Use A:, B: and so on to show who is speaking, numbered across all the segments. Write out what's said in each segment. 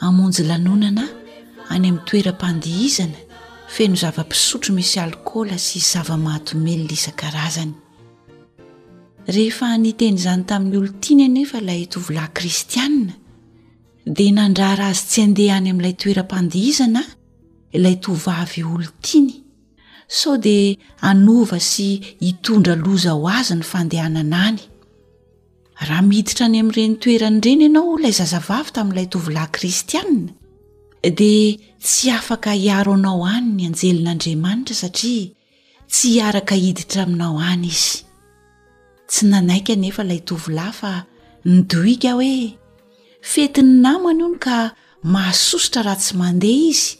A: hamonjy lanonana any amin'ny toeram-pandihizana feno zava-pisotro misy alikaola sy zava-mahadomelina isan-karazany. Rehefa niteny izany tamin'ny olon-tiany anefa ilay tovolahy kristianina, dia nandrara azy tsy handeha any amin'ilay toeram-pandihizana ilay tovovavy olon-tiany, sao dia hanova sy hitondra loza ho azy ny fandehanana any. Raha miditra any amin'ireny toerana ireny ianao ho ilay zazavavy tamin'ilay tovolahy kristianina, dia tsy afaka hiaro anao any ny anjelin'Andriamanitra satria tsy hiaraka hiditra aminao any izy. Tsy nanaiky anefa ilay tovolahy fa nidoika hoe fetin'ny namany hono ka mahasosotra raha tsy mandeha izy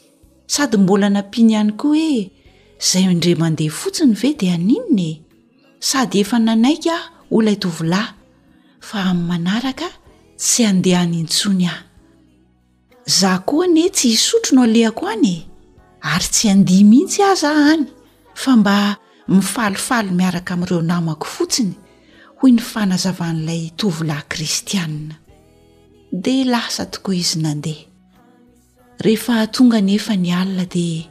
A: sady mbola nampiany ihany koa hoe izay indray mandeha fotsiny ve dia haninona e? sady efa nanaiky aho ho ilay tovolahy fa amin'ny manaraka tsy handeha any intsony aho za koa anie tsy hisotro no alehako any e ary tsy handihy mihitsy aho za any fa mba mifalifaly miaraka amin'ireo namako fotsiny hoy ny fanazavan'ilay tovolahy kristianina dia lasa tokoa izy nandeha Rehefa tonga anefa ny alina dia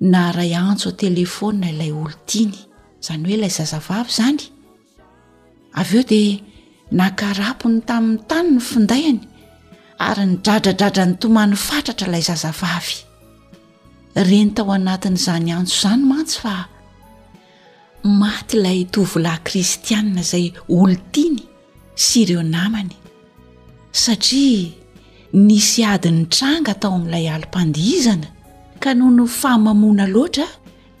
A: naharay antso an-telefaonina ilay olon-tiany, izany hoe ilay zazavavy izany, avy eo dia naka arapony tamin'ny tany ny findainy ary nidradradradra nitomany fatratra ilay zazavavy. Reny tao anatin'izany antso izany mantsy fa. Maty ilay tovolahy kristianina izay olon-tiany sy ireo namany, satria nisy ady nitranga tao amin'ilay alim-pandihizana, ka noho ny fahamamoana loatra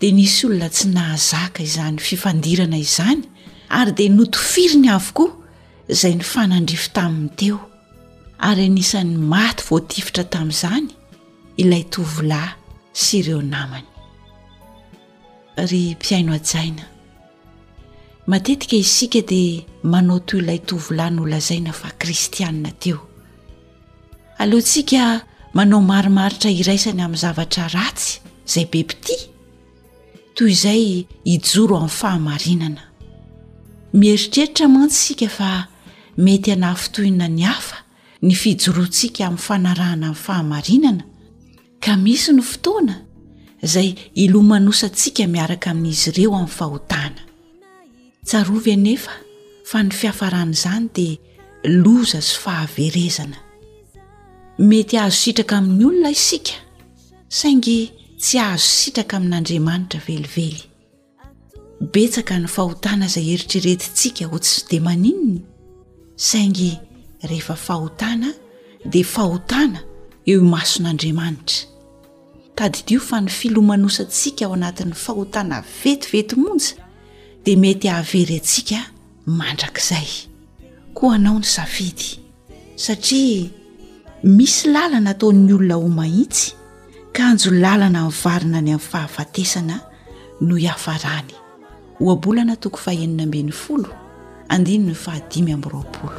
A: dia nisy olona tsy nahazaka izany fifandirana izany ary dia notofiriny avokoa izay nifanandrify taminy teo, ary anisan'ny maty voatifitra tamin'izany ilay tovolahy sy ireo namany. Ry mpihaino hajaina, matetika isika dia manao toy ilay tovolahy nolazaina fa kristianina teo. Aleontsika manao marimaritra iraisana amin'ny zavatra ratsy izay be mpitia, toy izay hijoro amin'ny fahamarinana. Mieritreritra mantsy isika fa mety hanafintohina ny hafa ny fijoroantsika amin'ny fanarahana ny fahamarinana, ka misy ny fotoana izay ilomanosantsika miaraka amin'izy ireo amin'ny fahotana tsarovy anefa fa ny fiafaran'izany dia loza sy fahaverezana mety azo sitraka amin'ny olona isika saingy tsy azo sitraka amin'andriamanitra velively betsaka ny fahotana izay eritreretintsika ho tsy dia maninona saingy rehefa fahotana dia fahotana eo imason'andriamanitra tadidio fa ny filomanosantsika ao anatin'ny fahotana vetivety monja dia mety hahavery antsika mandrakizay koa anao ny safidy satria misy lalana ataon'ny olona ho mahitsy kanjo lalana nivarina any amin'ny fahafatesana no hiafarany ohabolana toko fahenina ambin'ny folo andiny ny fahadimy ambyroapolo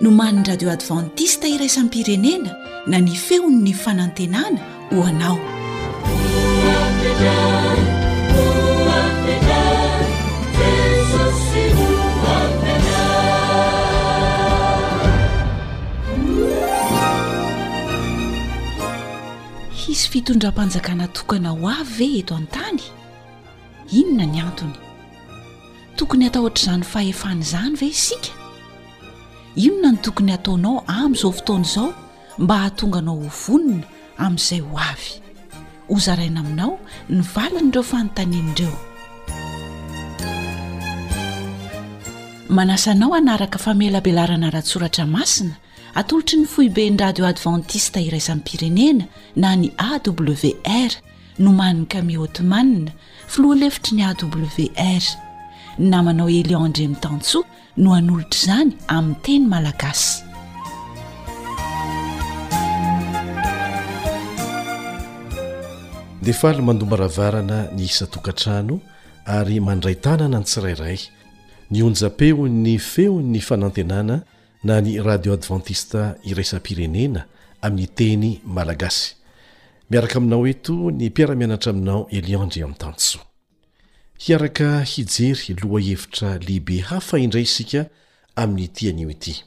A: nomanin'ny radio advantista iraisam-pirenena na ny feon'ny fanantenana ho anao hisy fitondram-panjakana tokana ho avy ve eto an-tany inona ny antony Tokony hatahotr'izany fahefana izany ve isika? Inona no tokony hataonao amin'izao fotoana izao mba hahatonga anao ho vonona amin'izay ho avy? Hozaraina aminao ny valin'ireo fanontaniana ireo. Manasa anao hanaraka famelabelarana ara-tsoratra masina atolotry ny Foiben'ny Radio Advantista Iraisam-pirenena na ny AWR, nomanin'i Kami Othman, filoha lefitry ny AWR. Ny namanao Elion Andriamitansoa no hanolotra izany amin'ny teny malagasy.
B: Dia faly mandombaravarana ny isan-tokantrano ary mandray tanana ny tsirairay, ny onjam-peon'ny feon'ny fanantenana na ny Radio Adventiste Iraisam-pirenena amin'ny teny Malagasy. Miaraka aminao eto ny mpiara-mianatra aminao Elion Andriamitansoa. Hiaraka hijery lohahevitra lehibe hafa indray isika amin'ity anio ity.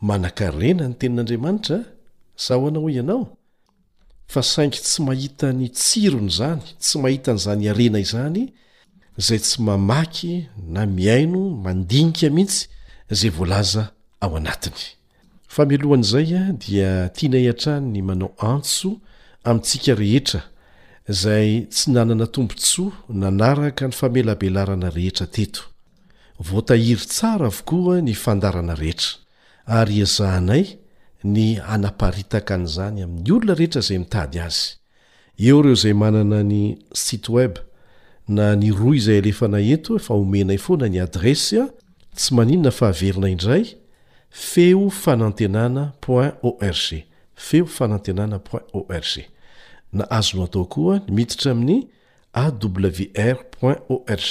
B: Manakarena ny tenin'Andriamanitra sa ahoana hoy ianao? fa saingy tsy mahita ny tsirony izany, tsy mahita an'izany harena izany izay tsy mamaky na mihaino mandinika mihitsy izay voalaza ao anatiny. Fa mialohan'izay dia tianay hatrany ny manao antso amintsika rehetra izay tsy nanana tombontsoa nanaraka ny famelabelarana rehetra teto. Voatahiry tsara avokoa ny fandarana rehetra. Ary hiezahanay ny hanaparitaka an'izany amin'ny olona rehetra izay mitady azy. Eo ireo izay manana ny site web na ny rohy izay alefana eto efa omenay foana ny adresy a! Tsy maninona fa averina indray, feo fanantenana point org, feo fanantenana point org. Na azonao atao koa ny miditra amin'ny awr point org,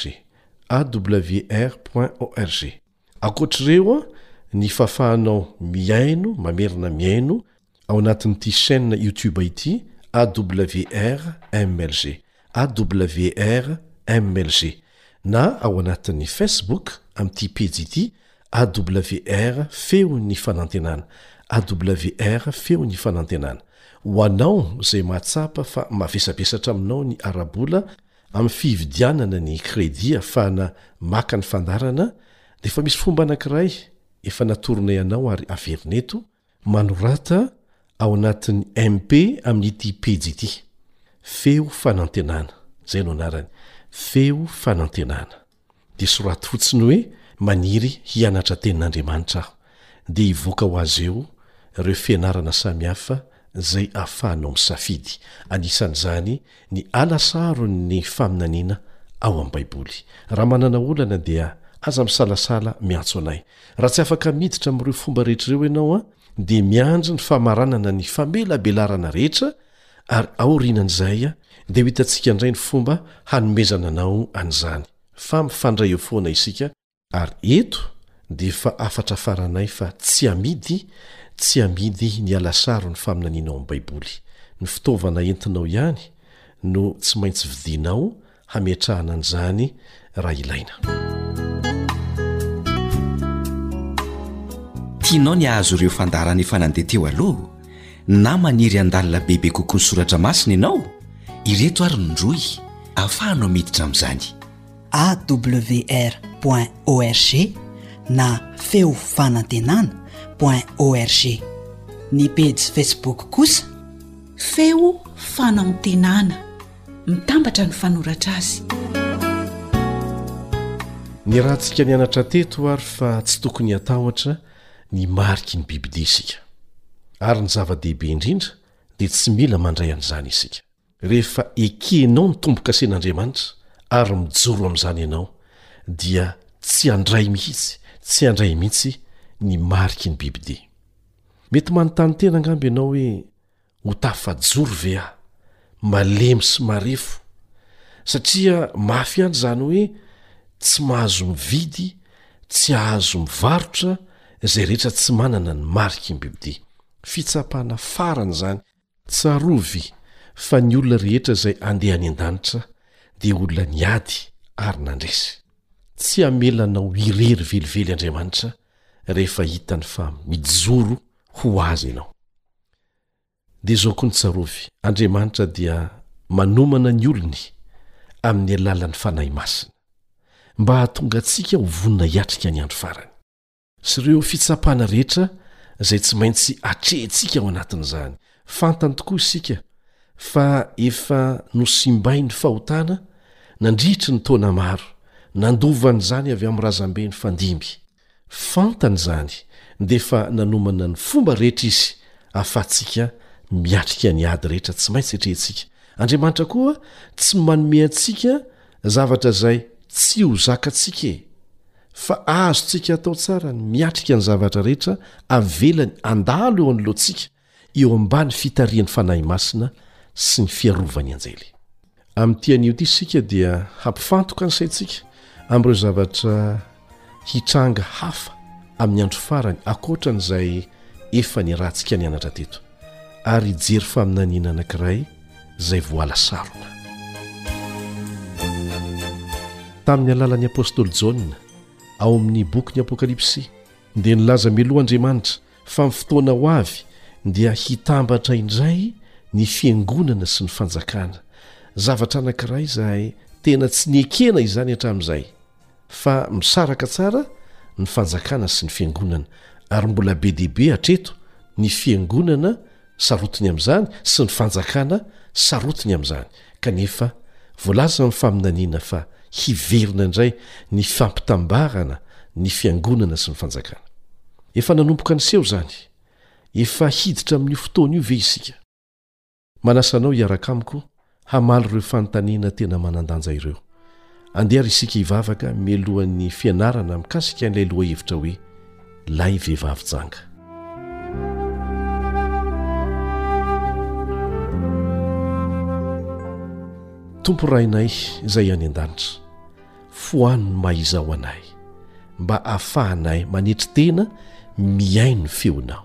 B: awr point org. Ankoatr'ireo, ny fahafahanao mihaino mamerina mihaino ao anatin'ity chaîne YouTube ity, AWR MLG, AWR MLG, na ao anatin'ny Facebook amin'ity pejy ity, AWR Feon'ny Fanantenana, AWR Feon'ny Fanantenana. Ho anao izay mahatsapa fa mavesabesatra aminao ny ara-bola, Amin'ny fividianana ny crédit afahana maka ny fandaharana dia efa misy fomba anankiray efa natoronay anao ary averina eto, manorata ao anatin'ny MP amin'ity pejy ity, feo fanantenana, izay no anarany, feo fanantenana. dia soraty fotsiny hoe maniry hianatra tenin'Andriamanitra aho, dia hivoaka ho azy eo ireo fianarana samihafa izay ahafahanao misafidy, anisan'izany ny ala saron'ny faminaniana ao amin'ny Baiboly. Raha manana olana dia aza misalasala miantso anay. Raha tsy afaka miditra amin'ireo fomba rehetra ireo ianao, dia miandry ny famaranana ny famelabelarana rehetra Ary aorianan'izay dia ho hitantsika indray ny fomba hanomezana anao an'izany, fa mifandray eo foana isika, ary eto dia efa hafatra faranay fa tsy amidy, tsy amidy ny halasaro ny faminanianao ny Baiboly, ny fitaovana entinao ihany no tsy maintsy vidianao hametrahana an'izany raha ilaina.
C: Tianao ny hahazo ireo fandaharana efa nandeha teo aloha na maniry handalina bebe kokoa ny soratra masina ianao? Ireto ary ny rohy ahafahanao miditra amin'izany.
D: awr point org na feo fanantenana point org ny pejy facebook kosa
A: feo fanantenana Mitambatra ny fanoratra azy.
B: Niarahantsika nianatra teto ary fa tsy tokony hatahotra ny mariky ny bibidia isika. Ary ny zava-dehibe indrindra dia tsy mila mandray an'izany isika. Rehefa ekenao ny tombo-kasen'Andriamanitra ary mijoro amin'izany ianao dia tsy handray mihitsy, tsy handray mihitsy ny mariky ny bibidia. Mety manontany tena angamba ianao hoe Ho tafajoro ve aho? Malemy sy marefo. Satria mafy ihany izany hoe tsy mahazo mividy, tsy hahazo mivarotra izay rehetra tsy manana ny mariky ny bibidia. Fitsapana farany izany. Tsarovy fa ny olona rehetra izay handeha any an-danitra dia olona niady ary nandresy. Tsy hamela anao irery velively Andriamanitra rehefa hitany fa mijoro ho Azy ianao. Dia izao koa ny tsarovy, Andriamanitra dia manomana ny olony amin'ny alalan'ny Fanahy Masina, mba hahatonga antsika ho vonona hiatrika ny andro farany. Sy ireo fitsapana rehetra izay tsy maintsy atrehintsika ao anatin'izany. Fantany tokoa isika fa efa nosimbain'ny fahotana nandritry ny taona maro, nandovany izany avy amin'ny razambe nifandimby. Fantany izany dia efa nanomana ny fomba rehetra Izy ahafahantsika miatrika ny ady rehetra tsy maintsy atrehintsika. Andriamanitra koa tsy manome antsika zavatra izay tsy ho zakantsika e! Fa azontsika atao tsara ny miatrika ny zavatra rehetra avelany handalo eo anoloantsika eo ambany fitarihan'ny Fanahy Masina sy ny fiarovan'ny anjely. Amin'ity anio ity isika dia hampifantoka ny saintsika amin'ireo zavatra hitranga hafa amin'ny andro farany ankoatra an'izay efa niarahantsika nianatra teto ary hijery faminaniana anankiray izay voala sarona. Tamin'ny alalan'ny apostoly Jaona, ao amin'ny bokin'ny Apokalypsy, dia nilaza mialoha Andriamanitra Fa ny fotoana ho avy dia hitambatra indray ny Fiangonana sy ny Fanjakana. Zavatra anankiray izay tena tsy niekena izany hatramin'izay, fa misaraka tsara ny Fanjakana sy ny Fiangonana, ary mbola be dia be hatreto ny Fiangonana sarotiny amin'izany sy ny fanjakana sarotiny amin'izany, kanefa voalaza amin'ny faminaniana fa hiverina indray ny fampitambarana ny fiangonana sy ny fanjakana. Efa nanomboka niseho izany? Efa hiditra amin'io fotoana io ve isika? Manasa anao hiaraka amiko hamaly ireo fanontaniana tena manan-danja ireo. Andeha ary isika hivavaka mialohan'ny fianarana mikasika an'ilay lohahevitra hoe Lay vehivavy janga. Tompo Rainay izay any an-danitra, foano ny maha izao anay mba ahafahanay manetry tena mihaino ny feonao.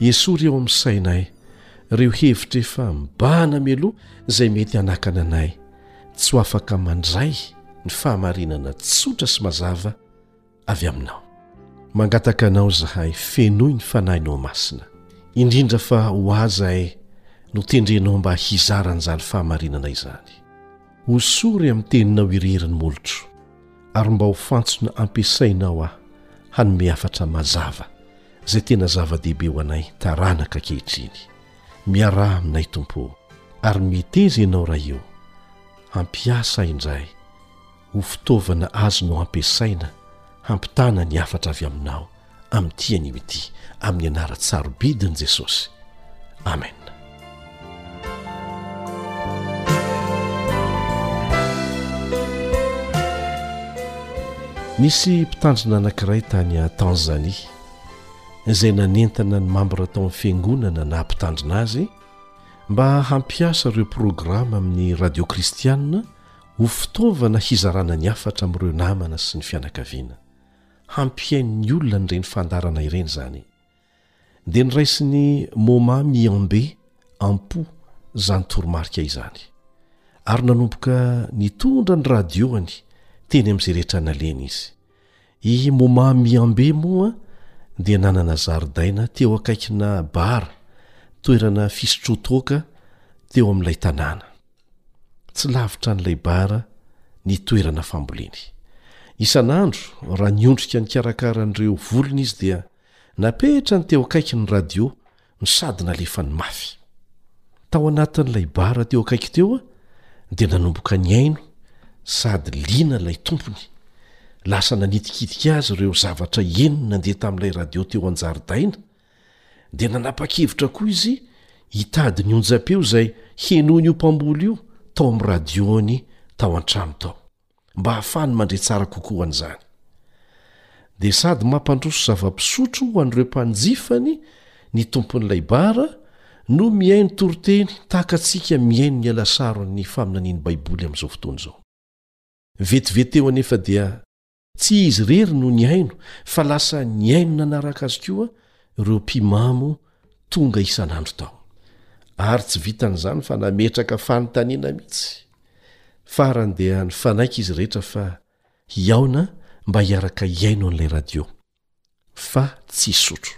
B: Esory eo amin'ny sainay ireo hevitra efa mibahana mialoha izay mety hanakana anay tsy ho afaka mandray ny fahamarinana tsotra sy mazava avy Aminao. Mangataka Anao izahay, fenoy ny Fanahinao Masina, indrindra fa ho ahy izay notendrenao mba hizara an'izany fahamarinana izany. Hosory amin'ny teninao irery ny molotro, ary mba ho fantsona ampiasainao aho hanome hafatra mazava izay tena zava-dehibe ho anay taranaka ankehitriny. Miaraha aminay, Tompo ô, ary meteza ianao raha eo. Hampiasa ahy indray ho fitaovana azonao ampiasaina hampitana ny hafatra avy aminao. amin'ity anio ity amin'ny anaran-tsarobidin'i Jesosy. Amen. Nisy mpitandrina anankiray tany Tanzania izay nanentana ny mambra tao amin'ny fiangonana na mpitandrina azy mba hampiasa ireo programa amin'ny radio kristianina ho fitaovana hizarana ny hafatra amin'ireo namana sy ny fianakaviana. hampihain'ny olona an'ireny fandaharana ireny izany. Dia noraisin'i Moma Mihambe am-po izany toromarika izany, ary nanomboka nitondra ny radiôny teny amin'izay rehetra naleny izy. I Moma Mihambe moa dia nanana zaridaina teo akaikina bar, toerana fisotroan-toaka, teo amin'ilay tanàna. Tsy lavitra an'ilay bar ny toerana famboleny. Isan'andro, raha niondrika nikarakara an'ireo volony izy dia napetrany teo akaiky ny radio no sady nalefany mafy. Tao anatin'ilay bar teo akaiky teo dia nanomboka nihaino sady liana ilay tompony. Lasa nanitikitika azy ireo zavatra henony nandeha tamin'ilay radio teo an-jaridaina, dia nanapa-kevitra koa izy hitady ny onjam-peo izay henoin'io mpamboly io tao amin'ny radiony tao an-trano tao, mba hahafahany mandre tsara kokoa an'izany. Dia sady mampandroso zava-pisotro ho an'ireo mpanjifany ny tompon'ilay bara no mihaino toriteny tahaka antsika mihaino ny alasaron'ny faminanian'ny Baiboly amin'izao fotoana izao. Vetivety teo anefa dia Tsy izy irery no nihaino fa lasa nihaino nanaraka azy koa ireo mpimamo tonga isan'andro tao. Ary tsy vitan'izany fa nametraka fanontaniana mihitsy. Farany dia nifanaiky izy rehetra fa hihaona mba hiaraka hihaino an'ilay radio. fa tsy hisotro.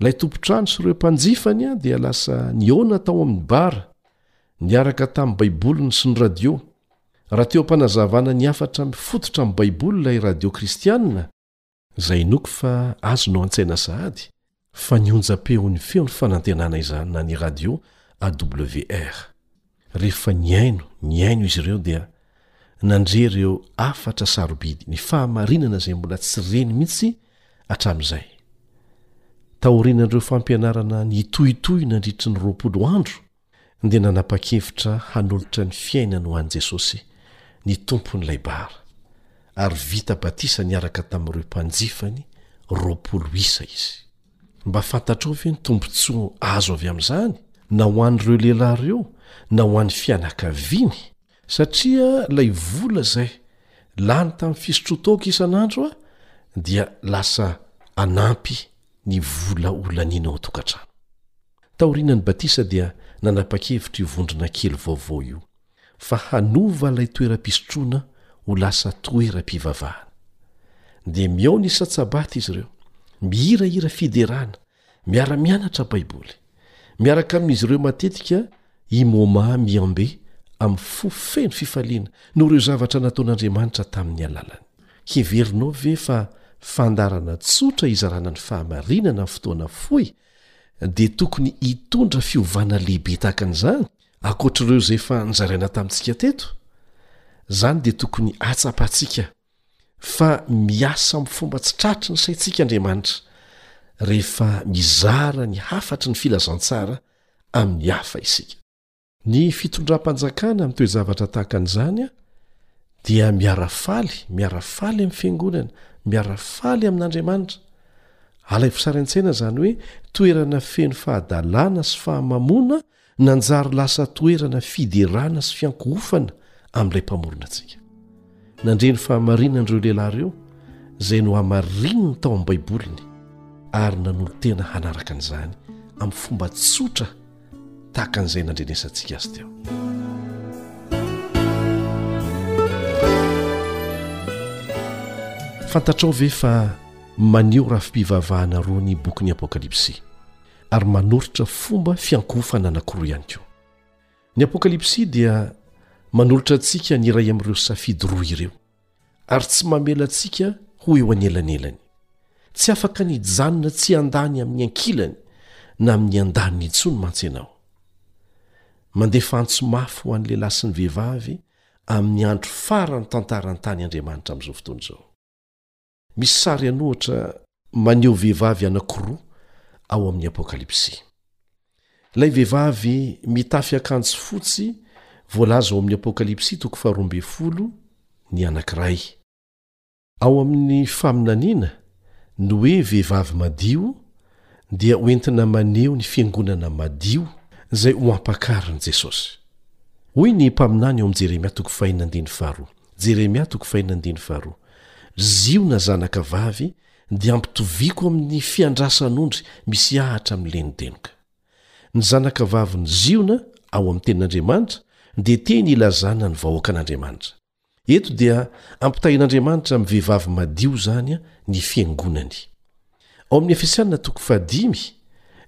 B: Ilay tompon-trano sy ireo mpanjifany dia lasa nihaona tao amin'ny bara, niaraka tamin'ny Baiboliny sy ny radio. Raha teo am-panazavana ny hafatra mifototra amin'ny Baiboly ilay radio kristiana, izay inoako fa azonao an-tsaina sahady, Fa ny onjam-peon'ny feon'ny fanantenana izany na ny radio AWR. Rehefa nihaino, nihaino izy ireo dia nandre ireo hafatra sarobidy, ny fahamarinana izay mbola tsy reny mihitsy hatramin'izay. Taorian'ireo fampianarana nitohitohy nandritry ny roapolo andro, dia nanapa-kevitra hanolotra ny fiainany ho an'i Jesosy, ny Tompon'ilay bara, ary vita batisa niaraka tamin'ireo mpanjifany roapolo isa izy. Mba fantatrao ve ny tombontsoa azo avy amin'izany, na ho an'ireo lehilahy ireo na ho an'ny fianakaviany? Satria ilay vola izay lany tamin'ny fisotroan-toaka isan'andro dia lasa hanampy ny vola ho laniana ao an-tokantrano. Taorian'ny batisa dia nanapa-kevitra io vondrona kely vaovao io fa hanova ilay toeram-pisotroana ho lasa toeram-pivavahana. Dia mihaona isan-tSabaty izy ireo, mihira hira fiderana, miara-mianatra Baiboly. Miaraka amin'izy ireo matetika i Moma Myambe amin'ny fo feno fifaliana noho ireo zavatra nataon'Andriamanitra tamin'ny alalany. Heverinao ve fa fandaharana tsotra hizarana ny fahamarinana amin'ny fotoana fohy dia tokony hitondra fiovana lehibe tahaka an'izany, ankoatr'ireo izay efa nozaraina tamintsika teto. Izany dia tokony hatsapantsika fa miasa amin'ny fomba tsy tratry ny saintsika Andriamanitra, rehefa mizara ny hafatry ny filazantsara amin'ny hafa isika. Ny fitondram-panjakana amin'ny toe-javatra tahaka an'izany dia miara faly, miara faly amin'ny Fiangonana, miara faly amin'Andriamanitra. Alaivo sary an-tsaina izany hoe toerana feno fahadalana sy fahamamoana nanjary lasa toerana fiderana sy fiankohofana amin'ilay Mpamorona antsika. Nandre ny fahamarinan'ireo lehilahy ireo izay nohamarininy tao amin'ny Baiboliny ary nanolo-tena hanaraka an'izany amin'ny fomba tsotra tahaka an'izay nandrenesantsika azy teo fantatrao ve fa maneho rafi-pivavahana roa ny bokin'ny apokalypsy ary manolotra fomba fiankohofana anankiroa ihany koa ny apokalypsy dia manolotra antsika ny iray amin'ireo safidy roa ireo ary tsy mamela antsika ho eo anelanelany tsy afaka ny hijanona tsy handany amin'ny ankilany na amin'ny andaniny intsony mantsy ianao mandefa antso mafy ho an'ny lehilahy sy ny vehivavy amin'ny andro farany tantarany tany andriamanitra amin'izao fotoana izao Misy sary an'ohatra maneho vehivavy anankiroa ao amin'ny Apokalypsy. Ilay vehivavy mitafy akanjo fotsy voalaza ao amin'ny Apokalypsy toko faharoa ambin'ny folo ny anankiray. Ao amin'ny faminaniana, ny hoe vehivavy madio dia hoentina maneho ny fiangonana madio izay ho ampakarin'i Jesosy. Hoy ny mpaminany ao amin'ny Jeremia toko fahena andininy faharoa, Jeremia toko fahina andininy faharoa Ziona zanaka vavy dia ampitoviako amin' ny fiandrasan' ondry misy ahatra milenodenoka. Ny zanaka vavin' ny Ziona ao amin' ny Tenin' Andriamanitra dia teny ilazana ny vahoakan' Andriamanitra. Eto dia ampitahain' Andriamanitra amin'ny vehivavy madio izany ny fiangonany. Ao amin'ny Efesiana toko fahadimy,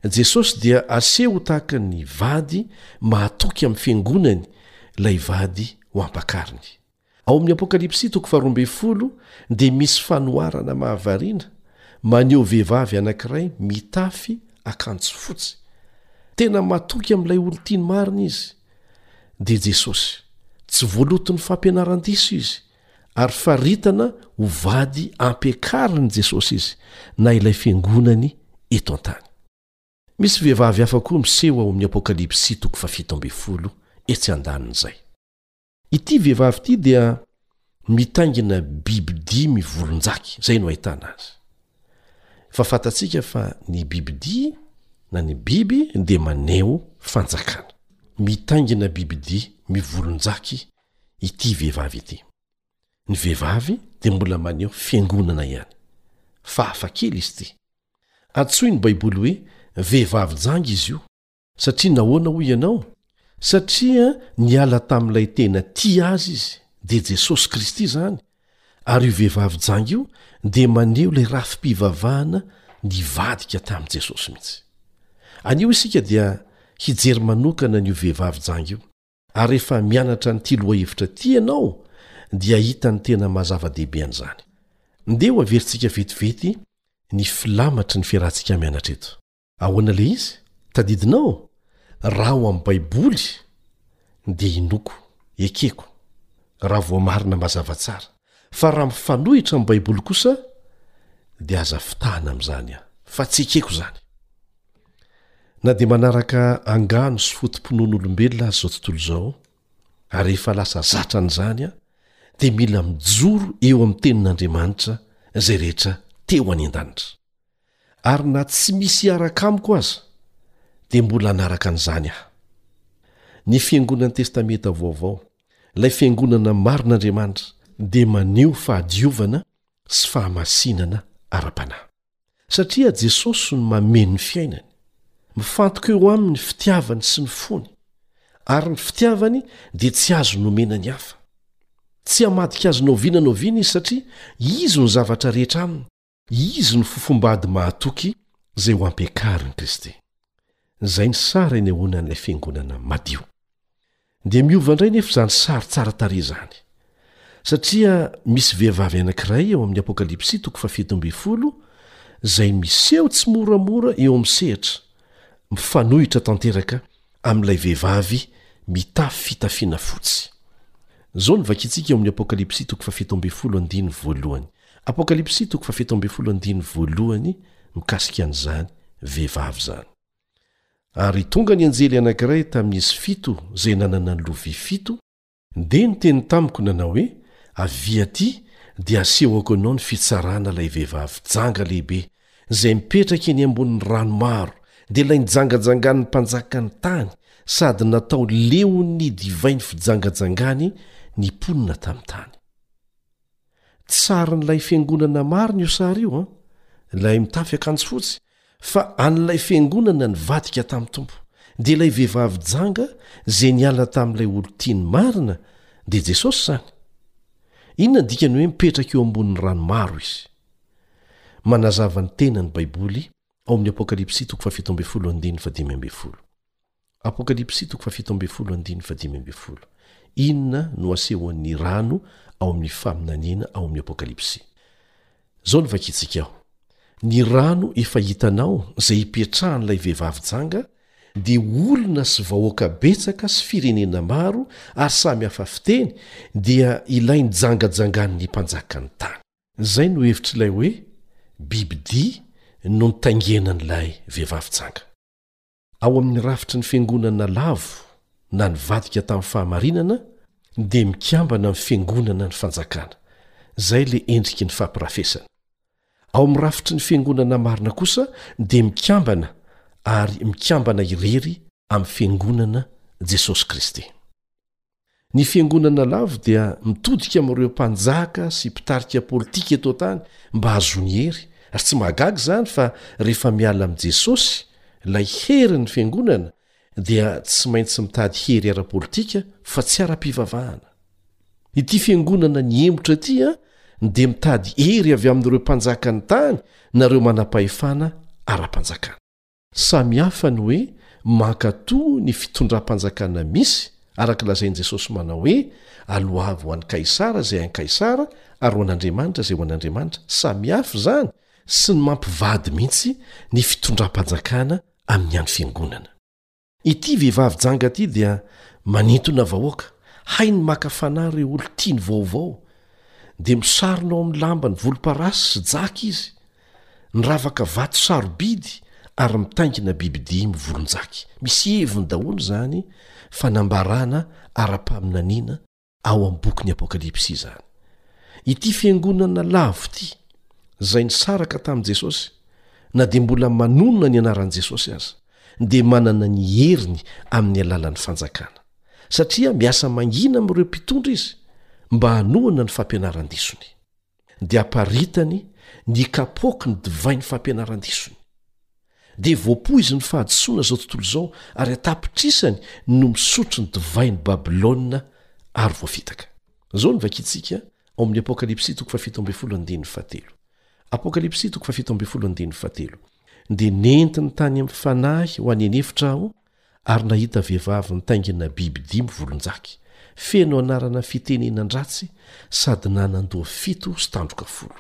B: Jesosy dia aseho ho tahaka ny vady mahatoky amin'ny fiangonany, ilay vady ho ampakariny. Ao amin'ny Apokalypsy toko faharoa ambin'ny folo dia misy fanoharana mahavariana maneho vehivavy anankiray mitafy akanjo fotsy. Tena matoky amin'ilay olon-tiany marina izy. Dia Jesosy. Tsy voaloton'ny fampianaran-diso izy, ary faritana ho vady ampiakarin'i Jesosy izy na ilay fiangonany eto an-tany. Misy vehivavy hafa koa miseho ao amin'ny Apokalypsy toko fahafito ambin'ny folo etsy an-danin'izay. Ity vehivavy ity dia mitaingina biby dimy volonjaky, izay no ahitana azy. Efa fantatsika fa ny bibidia na ny biby dia maneho fanjakana. Mitaingina bibidia mivolonjaky ity vehivavy ity. Ny vehivavy dia mbola maneho fiangonana ihany, fa hafa kely izy ity. Antsoy ny Baiboly hoe vehivavy janga izy io. Satria nahoana hoy ianao? Satria niala tamin'ilay tena tia azy izy, dia Jesosy Kristy izany, ary io vehivavy janga io dia maneho ilay rafi-pivavahana nivadika tamin'i Jesosy mihitsy. Anio isika dia hijery manokana an'io vehivavy janga io. Ary rehefa mianatra an'ity lohahevitra ity ianao dia hahita ny tena maha zava-dehibe an'izany. Ndeha ho averintsika vetivety ny filamatry ny fiarahantsika mianatra eto. Ahoana ilay izy? Tadidinao? Raha ao amin'ny Baiboly dia inoako, ekeko, raha voamarina mazava tsara. Fa raha mifanohitra amin'ny Baiboly kosa, dia aza fitahana amin'izany aho, fa tsy ekeko izany. Na dia manaraka angano sy foto-pinoan'olombelona aza izao tontolo izao, ary rehefa lasa zatra an'izany aho, dia mila mijoro eo amin'ny Tenin'Andriamanitra izay rehetra teo any an-danitra. Ary na tsy misy hiaraka amiko aza, dia mbola hanaraka an'izany aho. Ny Fiangonan'ny Testamenta Vaovao. Ilay Fiangonana marin'Andriamanitra dia maneho fahadiovana sy fahamasinana ara-panahy. Satria Jesosy no mamehy ny fiainany, mifantoka eo aminy ny fitiavany sy ny fony, ary ny fitiavany dia tsy azo nomena ny hafa. Tsy hamadika azy na oviana na oviana izy satria izy no zavatra rehetra aminy. Izy no fofombady mahatoky izay ho ampiakarin'i Kristy. Izay ny sary anehoanan'ilay fiangonana madio. Dia miova indray nefa izany sary tsara tarehy izany. Satria misy vehivavy anankiray ao amin'ny Apokalypsy toko fahafito ambin'ny folo izay miseho tsimoramora eo amin'ny sehatra, mifanohitra tanteraka amin'ilay vehivavy mitafy fitafiana fotsy. Izao no vakintsika ao amin'ny Apokalypsy toko fahafito ambin'ny folo andininy voalohany. Apokalypsy toko fahafito ambin'ny folo andininy voalohany mikasika an'izany vehivavy izany. Ary tonga ny anjely anankiray tamin'izy fito izay nanana ny lovia fito, dia niteny tamiko nanao hoe, Avia aty, dia hasehoko anao ny fitsarana ilay vehivavy janga lehibe, izay mipetraka eny ambonin'ny rano maro, dia ilay nijangajangan'ny mpanjakan'ny tany, sady natao leon'ny divain'ny fijangajangany ny mponina tamin'ny tany. Tsy sarin'ilay fiangonana marina io sary io an, ilay mitafy akanjo fotsy, fa an'ilay fiangonana nivadika tamin'ny Tompo. Dia ilay vehivavy janga izay niala tamin'ilay olon-tiany marina dia Jesosy izany. Inona ny dikany hoe mipetraka eo ambonin'ny rano maro izy? Manazava ny tenany Baiboly ao amin'ny Apokalypsy toko fahafito ambin'ny folo andininy fahadimy ambin'ny folo. Inona no asehon'ny rano ao amin'ny faminaniana ao amin'ny Apokalypsy? Izao no vakintsika ao, Ny rano efa hitanao izay ipetrahan'ilay vehivavy janga dia olona sy vahoaka betsaka sy firenena maro ary samy hafa fiteny, dia ilay nijangajangan'ny mpanjakan'ny tany. Izay no hevitr'ilay hoe bibidia no nitaingenan'ilay vehivavy janga. Ao amin'ny rafitry ny Fiangonana lavo na nivadika tamin'ny fahamarinana dia mikambana amin'ny Fiangonana ny Fanjakana. Izay ilay endriky ny fampirafesana. Ao amin'ny rafitry ny Fiangonana marina kosa dia mikambana ary mikambana irery amin'ny Fiangonana Jesosy Kristy. Ny Fiangonana Lavo dia mitodika amin'ireo mpanjaka sy mpitarika politika eto an-tany mba hahazoany hery, ary tsy mahagaga izany fa rehefa miala amin'i Jesosy, ilay herin'ny Fiangonana, dia tsy maintsy mitady hery ara-politika fa tsy ara-pivavahana. Ity Fiangonana nihemotra ity dia mitady hery avy amin'ireo mpanjakan'ny tany na ireo manam-pahefana ara-panjakana. Samy hafa ny hoe mankatò ny fitondram-panjakana misy, araka lazain'i Jesosy manao hoe, Aloavy ho an'i Kaisara izay an'i Kaisara, ary ho an'Andriamanitra izay ho an'Andriamanitra. Samy hafa izany sy ny mampivady mihitsy ny fitondram-panjakana amin'ny andro fiangonana. Ity vehivavy janga ity dia manintona vahoaka, hainy maka fanahy ireo olo tiany vaovao, dia misarona ao amin'ny lambany volomparasy sy jaka izy, niravaka vato sarobidy ary mitaingina biby dimy volonjaky. Misy heviny daholo izany fanambarana ara-paminaniana. ao amin'ny bokin'ny Apokalypsy izany. Ity fiangonana lavo ity, izay nisaraka tamin'i Jesosy, na dia mbola manonona ny anaran'i Jesosy aza, dia manana ny heriny amin'ny alalan'ny Fanjakana, satria miasa mangina amin'ireo mpitondra izy mba hanohana ny fampianaran-disony. dia aparitany ny kapoaky ny divain'ny fampianaran-disony. Dia voapoizin'ny fahadisoana izao tontolo izao ary an-tapitrisany no misotro ny divain'i Babylona ary voafitaka. Izao no vakintsika ao amin'ny Apokalypsy toko fahafito ambin'ny folo andininy fahatelo. Apokalypsy toko fahafito ambin'ny folo andininy fahatelo. Dia nentiny tany amin'ny fanahy ho any an'efitra aho, Ary nahita vehivavy nitaingina biby dimy volonjaky, feno anarana fitenenan-dratsy sady nanan-doha fito sy tandroka folo.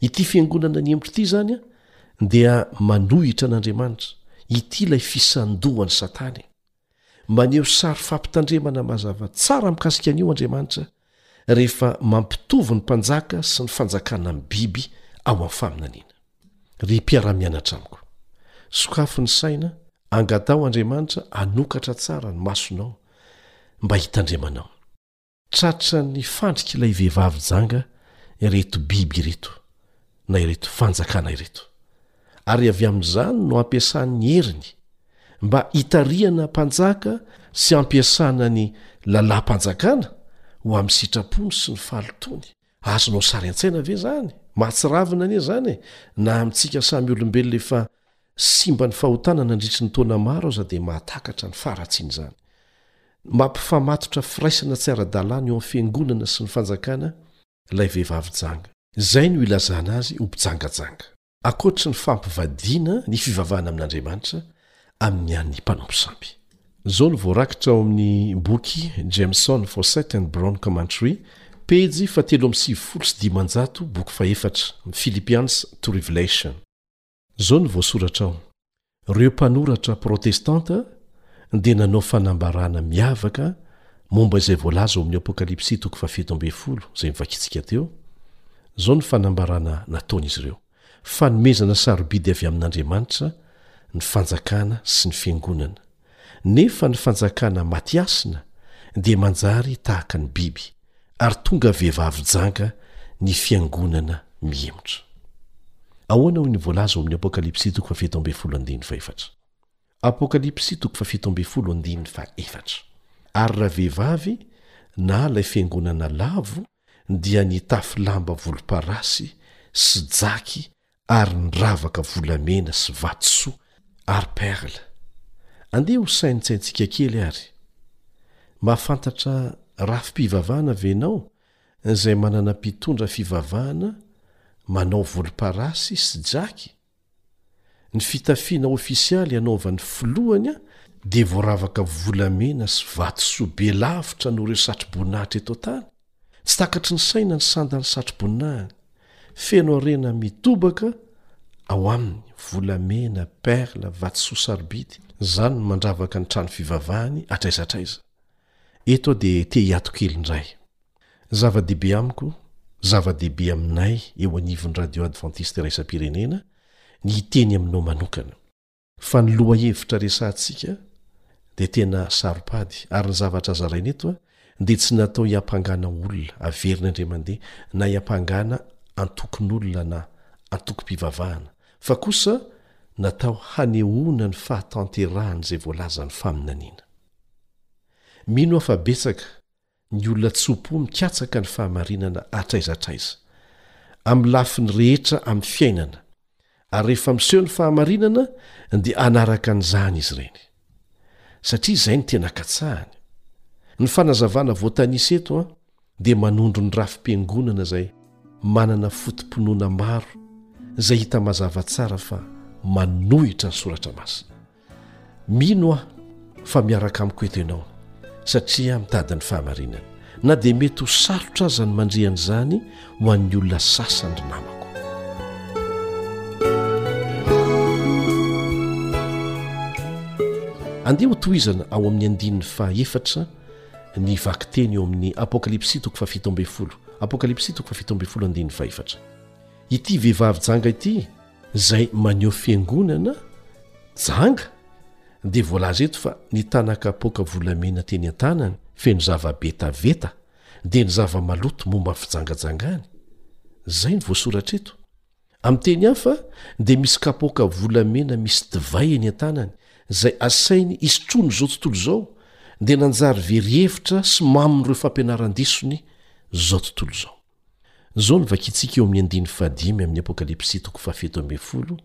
B: Ity fiangonana ny embotry ity izany an, dia manohitra an'Andriamanitra, ity ilay fisandohan'i Satana e! Maneho sary fampitandremana mazava tsara mikasika an'io Andriamanitra, rehefa mampitovy ny mpanjaka sy ny fanjakana amin'ny biby ao amin'ny faminaniana. Ry mpiara-mianatra amiko, sokafy ny saina, angataho Andriamanitra hanokatra tsara ny masonao mba hitandremanao. Tratran'ny fandrik'ilay vehivavy janga ireto biby ireto, na ireto fanjakana ireto. ary avy amin'izany no ampiasany ny heriny mba hitarihana mpanjaka sy hampiasana ny lalam-panjakana ho amin'ny sitrapony sy ny fahalotoany. Azonao sary an-tsaina ve izany? Mahatsiravina anie izany e! Na amintsika samy olombelona efa simba ny fahotana nandritry ny taona maro aza dia mahatakatra ny faharatsiana izany. Mampifamatotra firaisana tsy ara-dalàna eo amin'ny fiangonana sy ny fanjakana ilay vehivavy janga. Izay no ilazana azy ho mpijangajanga. Ankoatry ny fampivadiana ny fivavahana amin'Andriamanitra amin'ny an'ny mpanompo sampy. Izao no voarakitra ao amin'ny boky Jameson for Second Brown Commentary, pejy fahatelo amby sivifolo sy dimanjato, boky fahefatra, Philippians to Revelation. Izao no voasoratra ao, Ireo mpanoratra protestanta dia nanao fanambarana miavaka momba izay voalaza ao amin'ny Apokalypsy toko fahafito ambin'ny folo, izay novakintsika teo. Izao no fanambarana nataon'izy ireo, Fanomezana sarobidy avy amin'Andriamanitra ny fanjakana sy ny fiangonana. nefa ny fanjakana matiasina dia manjary tahaka ny biby ary tonga vehivavy janga ny fiangonana mihemotra. Ahoana hoy ny voalaza ao amin'ny Apokalypsy toko fahafito ambin'ny folo andininy fahefatra? Apokalypsy toko fahafito ambin'ny folo andininy fahefatra. Ary ravehivavy na ilay fiangonana lavo dia nitafy lamba volomparasy sy jaky ary niravaka volamena sy vatosoa ary perles. Andeha hosaintsaintsika kely ary. Mahafantatra rafi-pivavahana ve ianao izay manana mpitondra fivavahana manao volomparasy sy jaky? Ny fitafiana ofisialy anaovan'ny filohany dia voaravaka volamena sy vatosoa be lavitra noho ireo satroboninahitra eto an-tany, tsy takatry ny saina ny sandan'ny satroboninahiny, feno harena mitobaka ao aminy, volamena, perles, vatosoa sarobidy, izany no mandravaka ny trano fivavahany hatraiza hatraiza. Eto aho dia te hiato kely indray. Zava-dehibe amiko, zava-dehibe aminay eo anivon'ny Radio Adventiste Iraisam-pirenena ny hiteny aminao manokana. Fa ny lohahevitra resahantsika dia tena saro-pady ary ny zavatra zaraina eto dia tsy natao hiampangana olona, averina indray mandeha, na hiampangana antokon'olona na antokom-pivavahana, fa kosa natao hanehoana ny fahatanterahan'izay voalazan'ny faminaniana. Mino aho fa betsaka Ny olona tso-po mikatsaka ny fahamarinana hatraiza hatraiza, amin'ny lafiny rehetra amin'ny fiainana, ary rehefa miseho ny fahamarinana dia hanaraka an'izany izy ireny. Satria izay no tena katsahany. Ny fanazavana voatanisa eto dia manondro ny rafi-piangonana izay manana foto-pinoana maro izay hita mazava tsara fa manohitra ny Soratra Masina. Mino aho fa miaraka amiko eto ianao satria mitady ny fahamarinana, na dia mety ho sarotra aza ny mandre an'izany ho an'ny olona sasany ry namako. Andeha ho tohizana ao amin'ny andininy fahaefatra ny vakiteny eo amin'ny Apokalypsy toko fahafito ambin'ny folo. Apokalypsy toko fahafito ambin'ny folo andininy fahefatra. Ity vehivavy janga ity izay maneho fiangonana janga dia voalaza eto fa nitana kapoaka volamena teny an-tanany feno zava-betaveta dia ny zava-maloto momba ny fijangajangany izay ny voasoratra eto amin'ny teny hafa dia misy kapoaka volamena misy divay eny an-tanany izay asainy isotroany izao tontolo izao dia nanjary very hevitra sy mamin'ireo fampianaran-desony izao tontolo izao Izao no vakintsika eo amin'ny andininy fahadimy amin'ny Apokalypsy toko fahafito ambin'ny folo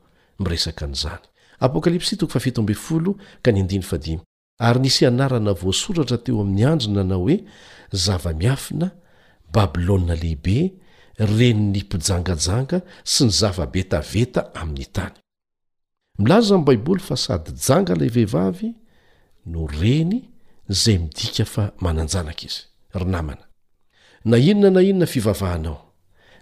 B: miresaka an'izany. Apokalypsy toko fahafito ambin'ny folo ka ny andininy fahadimy, Ary nisy anarana voasoratra teo amin'ny andriny nanao hoe, Zava-miafina, Babylona Lehibe, renin'ny mpijangajanga sy ny zava-betaveta amin'ny tany. Milaza ny Baiboly fa sady janga ilay vehivavy no reny, izay midika fa manan-janaka izy. Ry namana, na inona na inona fivavahanao,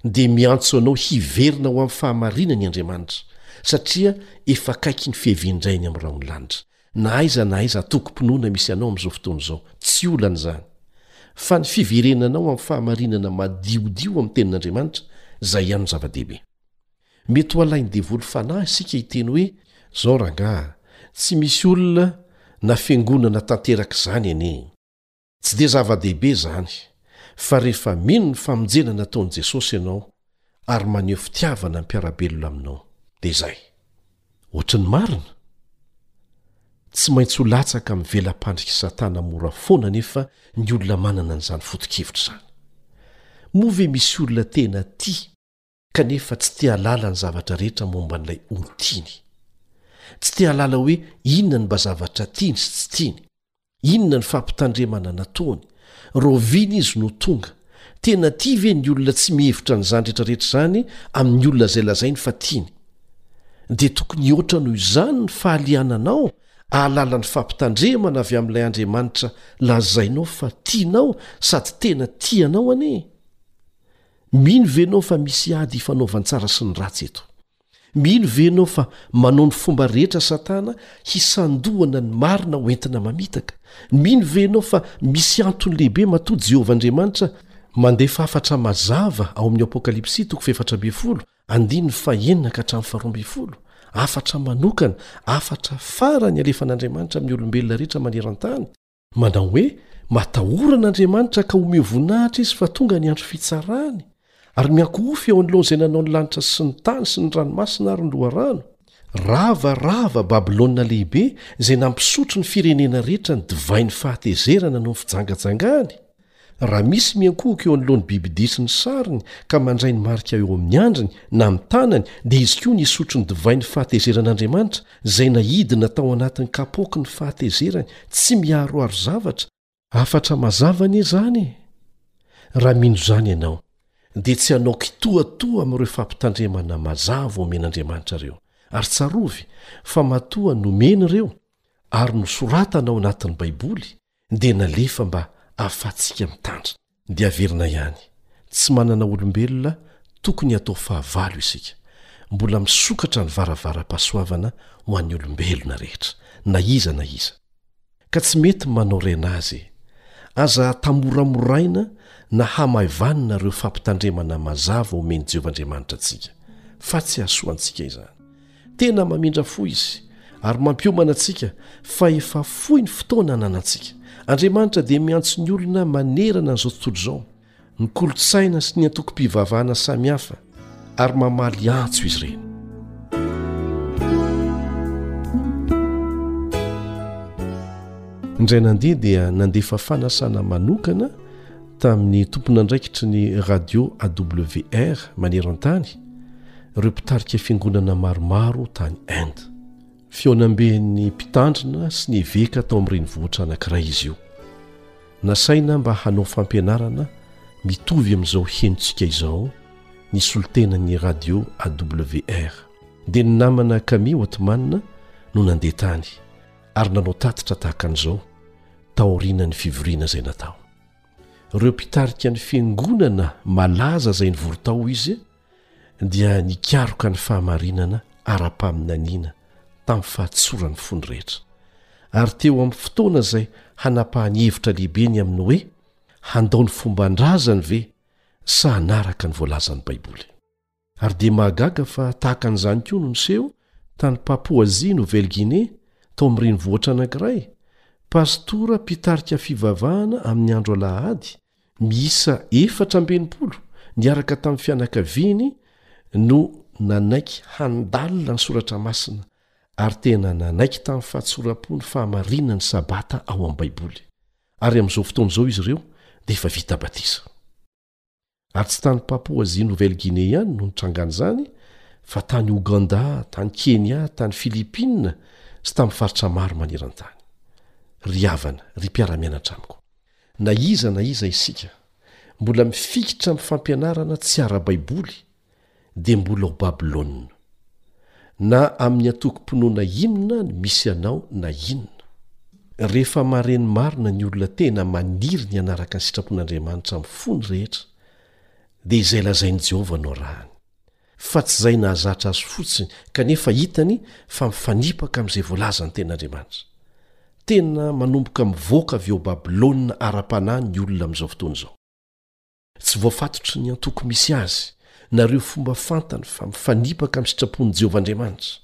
B: dia miantso anao hiverina ho amin'ny fahamarinany Andriamanitra, satria efa akaiky ny fiavian-dRainy amin'ny rahon'ny lanitra. Na aiza na aiza antokom-pinoana misy anao amin'izao fotoana izao, tsy olana izany, fa ny fiverenanao amin'ny fahamarinana madiodio amin'ny Tenin'Andriamanitra, izay ihany no zava-dehibe. Mety ho alain'ny devoly fanahy isika hiteny hoe, Zao rangah a! Tsy misy olona na fiangonana tanteraka izany anie! Tsy dia zava-dehibe izany, fa rehefa mino ny famonjena nataon'i Jesosy ianao ary maneho fitiavana ny mpiara-belona aminao, dia izay. Ohatry ny marina? Tsy maintsy ho latsaka amin'ny vela-pandrik'i Satana mora foana anefa ny olona manana an'izany foto-kevitra izany. Moa ve misy olona tena tia? kanefa tsy te hahalala ny zavatra rehetra momba an'ilay Olo tiany. Tsy te hahalala hoe inona ny mba zavatra tiany sy tsy tiany, inona ny fampitandremana nataony, rahoviana izy no tonga, tena tia ve ny olona tsy mihevitra an'izany rehetrarehetra izany amin'ny olona izay lazainy fa tiany. Dia tokony hihoatra noho izany ny fahaliananao hahalala ny fampitandremana avy amin'ilay Andriamanitra lazainao fa tianao sady tena tia anao anie. Mino ve ianao fa misy ady ifanaovan-tsara sy ny ratsy eto? Mino ve ianao fa manao ny fomba rehetra Satana hisandohana ny marina ho entina mamitaka? Mino ve ianao fa misy antony lehibe matoa Jehovah Andriamanitra mandefa hafatra mazava ao amin'ny Apokalypsy toko fahefatra ambin'ny folo, andininy fahenina ka hatramin'ny faharoa ambin'ny folo? Hafatra manokana, hafatra farany alefan'Andriamanitra amin'ny olombelona rehetra maneran-tany. Manao hoe, Matahorana Andriamanitra ka omeo voninahitra izy fa tonga ny andro fitsarany, ary miankohofy eo anoloany izay nanao ny lanitra sy ny tany sy ny ranomasina ary ny loharano. Rava, rava, Babylona Lehibe, izay nampisotro ny firenena rehetra ny divain'ny fahatezerana noho ny fijangajangany! Raha misy miankohoka eo anoloan'ny bibidia sy ny sariny ka mandray ny marika eo amin'ny andriny na amin'ny tanany, dia izy koa nisotro ny divain'ny fahatezeran'Andriamanitra, izay naidina tao anatin'ny kapoaky ny fahatezerany, tsy miharoharo zavatra, Hafatra mazava anie izany e! Raha mino izany ianao, dia tsy hanao kitoatoa amin'ireo fampitandremana mazava omen'Andriamanitra ireo, ary tsarovy fa matoa nomeny ireo ary nosoratana ao anatin'ny Baiboly, dia nalefa mba ahafahantsika mitandrina. Dia averina ihany, tsy manana olombelona tokony hatao fahavalo isika. Mbola misokatra ny varavaram-pahasoavana ho an'ny olombelona rehetra, na iza na iza. Ka tsy mety ny manao rena azy e! Aza tamoramoraina na hamaivanina ireo fampitandremana mazava omen'i Jehovah Andriamanitra antsika, fa tsy hahasoa antsika izany. Tena mamindra fo izy ary mampiomana antsika fa efa fohy ny fotoana ananantsika. Andriamanitra dia miantso ny olona manerana an'izao tontolo izao, ny kolontsaina sy ny antokom-pivavahana samihafa ary mamaly antso izy ireny. Indray nandeha dia nandefa fanasana manokana tamin'ny tomponandraikitry ny radio AWR maneran-tany ireo mpitarika fiangonana maromaro tany Inde. Fihaonamben'ny mpitandrina sy ny eveka tao amin'ny renivohitra anankiray izy io. Nasaina mba hanao fampianarana mitovy amin'izao henontsika izao ny solontenan'ny radio AWR. Dia ny namana Kami Othman no nandeha tany ary nanao tatitra tahaka an'izao taorianan'ny fivoriana izay natao. Ireo mpitarika ny fiangonana malaza izay nivory tao izy dia nikaroka ny fahamarinana ara-paminaniana tamin'ny fahatsoran'ny fony rehetra, ary teo amin'ny fotoana izay hanapahany hevitra lehibe ny amin'ny hoe, Handao ny fomban-drazany ve sa hanaraka ny voalazan'ny Baiboly? ary dia mahagaga fa tahaka an'izany koa no niseho tany Papouasie Nouvelle-Guinée tao amin'ny renivohitra anankiray, Pastora mpitarika fivavahana amin'ny andro alahady miisa efatra amby enimpolo niaraka tamin'ny fianakaviany no nanaiky handalina ny soratra masina ary tena nanaiky tamin'ny fahatsoram-po ny fahamarinana ny Sabata ao amin'ny Baiboly, ary amin'izao fotoana izao izy ireo dia efa vita batisa. Ary tsy tany Papouasie sy Nouvelle-Guinée ihany no nitrangan'izany fa tany Ouganda, tany Kenya, tany Philippines sy tamin'ny faritra maro maneran-tany. Ry havana, ry mpiara-mianatra amiko, na iza na iza isika, mbola mifikitra amin'ny fampianarana tsy ara-baiboly dia mbola ao Babylona. Na amin'ny antokom-pinoana inona ny misy anao na inona. Rehefa mahare ny marina ny olona tena maniry ny hanaraka ny sitrapon'Andriamanitra amin'ny fony rehetra, dia izay lazain'i Jehovah no arahany, fa tsy izay nahazatra azy fotsiny, kanefa hitany fa mifanipaka amin'izay voalazan'ny Tenin'Andriamanitra. Tena manomboka mivoaka avy ao Babylona ara-panahy ny olona amin'izao fotoana izao. Tsy voafatotry ny antoko misy azy na ireo fomba fantany fa mifanipaka amin'ny sitrapon'i Jehovah Andriamanitra,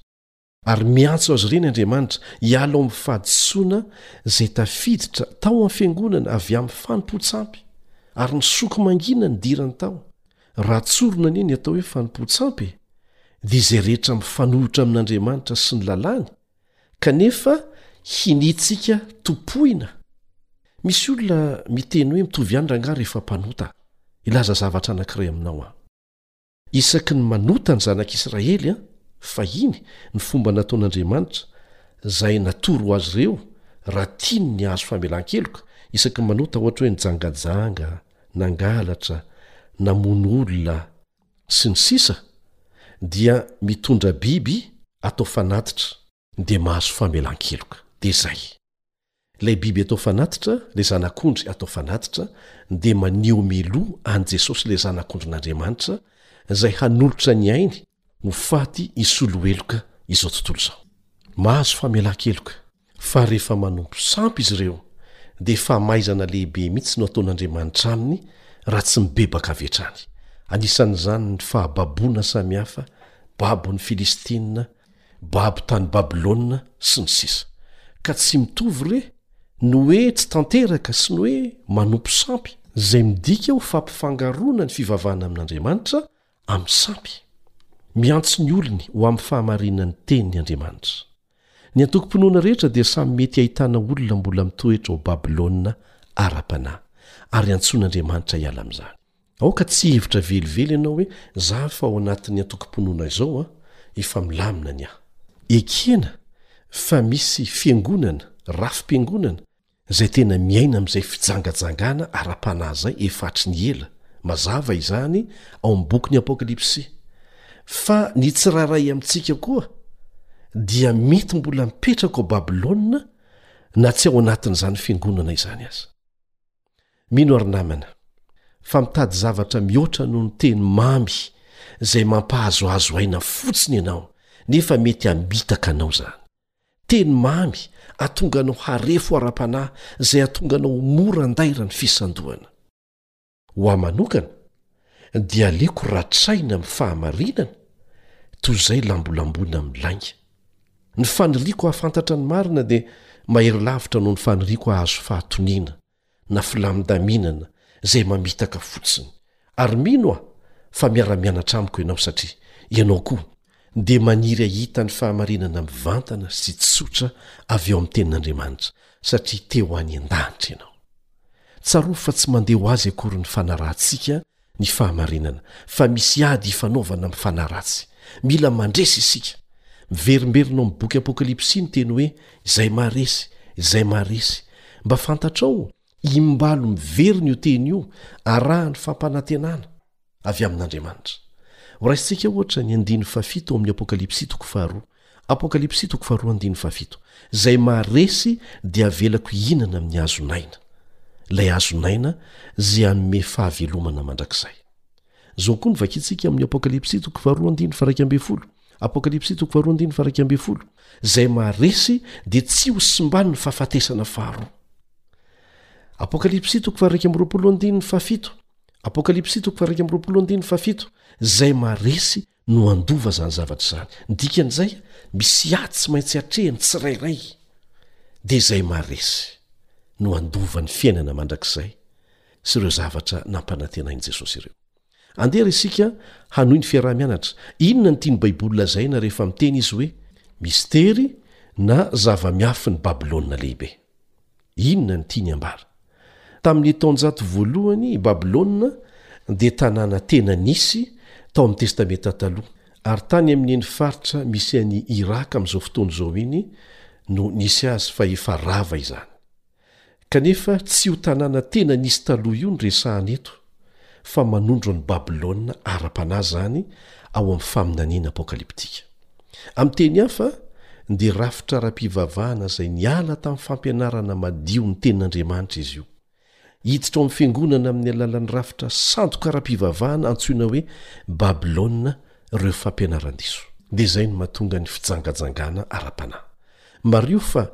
B: ary miantso azy ireny Andriamanitra hiala ao amin'ny fahadisoana izay tafiditra tao amin'ny fiangonana avy amin'ny fanompoan-tsampy, ary nisoko mangina ny dirany tao. Raha tsorina anie ny atao hoe fanompoan-tsampy e! dia izay rehetra mifanohitra amin'Andriamanitra sy ny lalàny kanefa hiniantsika tompoina misy olona miteny hoe mitovy ihany rangaha rehefa mpanota hilaza zavatra anankiray aminao aho isaky ny manota ny zanak'israely a fahiny ny fomba nataon'andriamanitra zay natory ho azy ireo raha tiany ny azo famelan-keloka isaky ny manota ohatra hoe nijangajanga nangalatra namono olona sy ny sisa dia mitondra biby atao fanatitra dia mahazo famelan-keloka dia zay lay biby atao fanatitra le zanak'ondry atao fanatitra dia maneho miloha any jesosy le zanak'ondrin'andriamanitra zay hanolotra ny ainy ho faty isolo heloka izao tontolo izao mahazo famelan-keloka Fa rehefa manompo sampy izy ireo, dia famaizana lehibe mihitsy no ataon'Andriamanitra aminy raha tsy mibebaka avy hatrany. Anisan'izany ny fahababoana samihafa, babon'ny Filistina, babo tany Babylona, sy ny sisa Ka tsy mitovy re ny hoe tsy tanteraka sy ny hoe manompo sampy, izay midika ho fampifangaroana ny fivavahana amin'Andriamanitra amin'ny sampy. Miantso ny olony ho amin'ny fahamarinan'ny Teniny Andriamanitra. Ny antokom-pinoana rehetra dia samy mety ahitana olona mbola mitoetra ao Babylona ara-panahy, ary antsoin'Andriamanitra hiala amin'izany. Aoka tsy hihevitra velively ianao hoe, Izaho efa ao anatin'ny antokom-pinoana izao, efa milamina ny ahy. Ekena fa misy fiangonana, rafi-piangonana, izay tena miaina amin'izay fijangajangana ara-panahy izay efa hatry ny ela, mazava izany ao amin'ny bokin'ny Apokalypsy, fa ny tsirairay amintsika koa dia mety mbola mipetraka ao Babylona na tsy ao anatin'izany fiangonana izany aza. Mino ary namana fa mitady zavatra mihoatra noho ny teny mamy izay mampahazoazo aina fotsiny ianao, nefa mety hamitaka anao izany. Teny mamy atonga anao harefo ara-panahy izay atonga anao ho mora andaira ny fisandohana. Ho ahy manokana dia aleoko ratr'aina amin'ny fahamarinana toy izay lambolamboina amin'ny lainga. Ny faniriako hahafantatra ny marina dia mahery lavitra noho ny faniriako hahazo fahatoniana na filamindaminana izay mamitaka fotsiny ary mino aho fa miara-mianatra amiko ianao satria ianao koa dia maniry ahita ny fahamarinana mivantana sy tsotra avy eo amin'ny tenin'Andriamanitra satria te ho any an-danitra ianao tsarovy fa tsy mandeha ho azy akory ny fanarahantsika ny fahamarinana fa misy ady hifanaovana amin'ny fanahy ratsy. Mila mandresy isika. Miverimberina ao amin'ny boky Apokalypsy ny teny hoe izay maharesy, izay maharesy. Mba fantatrao, imbalo miverina io teny io, arahan'ny fampanantenana avy amin'Andriamanitra. Horaisintsika, ohatra, ny andininy fahafito ao amin'ny Apokalypsy toko faharoa. Izay maharesy dia avelako hihinana amin'ny hazon'aina, ilay hazon'aina izay hanome fahavelomana mandrakizay. Izao koa no vakintsika amin'ny Apôk. Izay maharesy dia tsy ho simban'ny fahafatesana faharoa. Izay maharesy no handova izany zavatra izany. Ny dikan'izay, misy ady tsy maintsy atrehin'ny tsirairay, dia izay maharesy no handova ny fiainana mandrakizay sy ireo zavatra nampanantenain'i Jesosy ireo. Andeha ary isika hanohy ny fiaraha-mianatra. Inona no tian'ny Baiboly lazaina rehefa miteny izy hoe mistery na zava-miafin'i Babylona Lehibe? Inona no tiany hambara? Tamin'ny taonjato voalohany, i Babylona dia tanàna tena nisy tao amin'ny Testamenta Taloha, ary tany amin'iny faritra misy an'i Iràka amin'izao fotoana izao iny no nisy azy fa efa rava izany. Kanefa tsy io tanàna tena nisy taloha io no resahana eto. fa manondro an'i Babylona ara-panahy izany ao amin'ny faminaniana apokalyptika. Amin'ny teny hafa, dia rafitra ara-pivavahana izay niala tamin'ny fampianarana madio ny Tenin'Andriamanitra izy io. Hiditra ao amin'ny fiangonana amin'ny alalan'ny rafitra sandoka ara-pivavahana antsoina hoe Babylona ireo fampianaran-diso. Dia izay no mahatonga ny fijangajangana ara-panahy. Mariho fa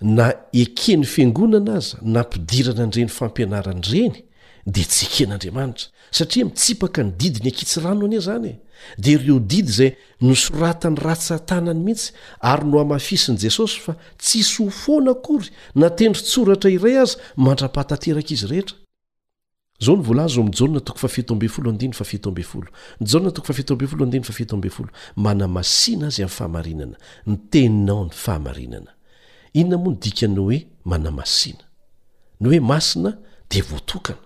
B: na eken'ny fiangonana aza na ampidirana an'ireny fampianarana ireny dia tsy eken'Andriamanitra, satria mitsipaka ny didiny an-kitsirano anie izany e! Dia ireo didy izay nosoratany ratsan-tanany mihitsy ary nohamafisin'i Jesosy fa tsisy ho foana akory na tendron-tsoratra iray aza mandra-pahatanteraka izy rehetra. Izao no voalaza ao amin'ny Jaona toko fahafito ambin'ny folo andininy fahafito ambin'ny folo, Jaona toko fahafito ambin'ny folo andininy fahafito ambin'ny folo, Manamasina azy amin'ny fahamarinana, ny teninao ny fahamarinana. Inona moa ny dikan'ny hoe manamasina? ny hoe masina dia voatokana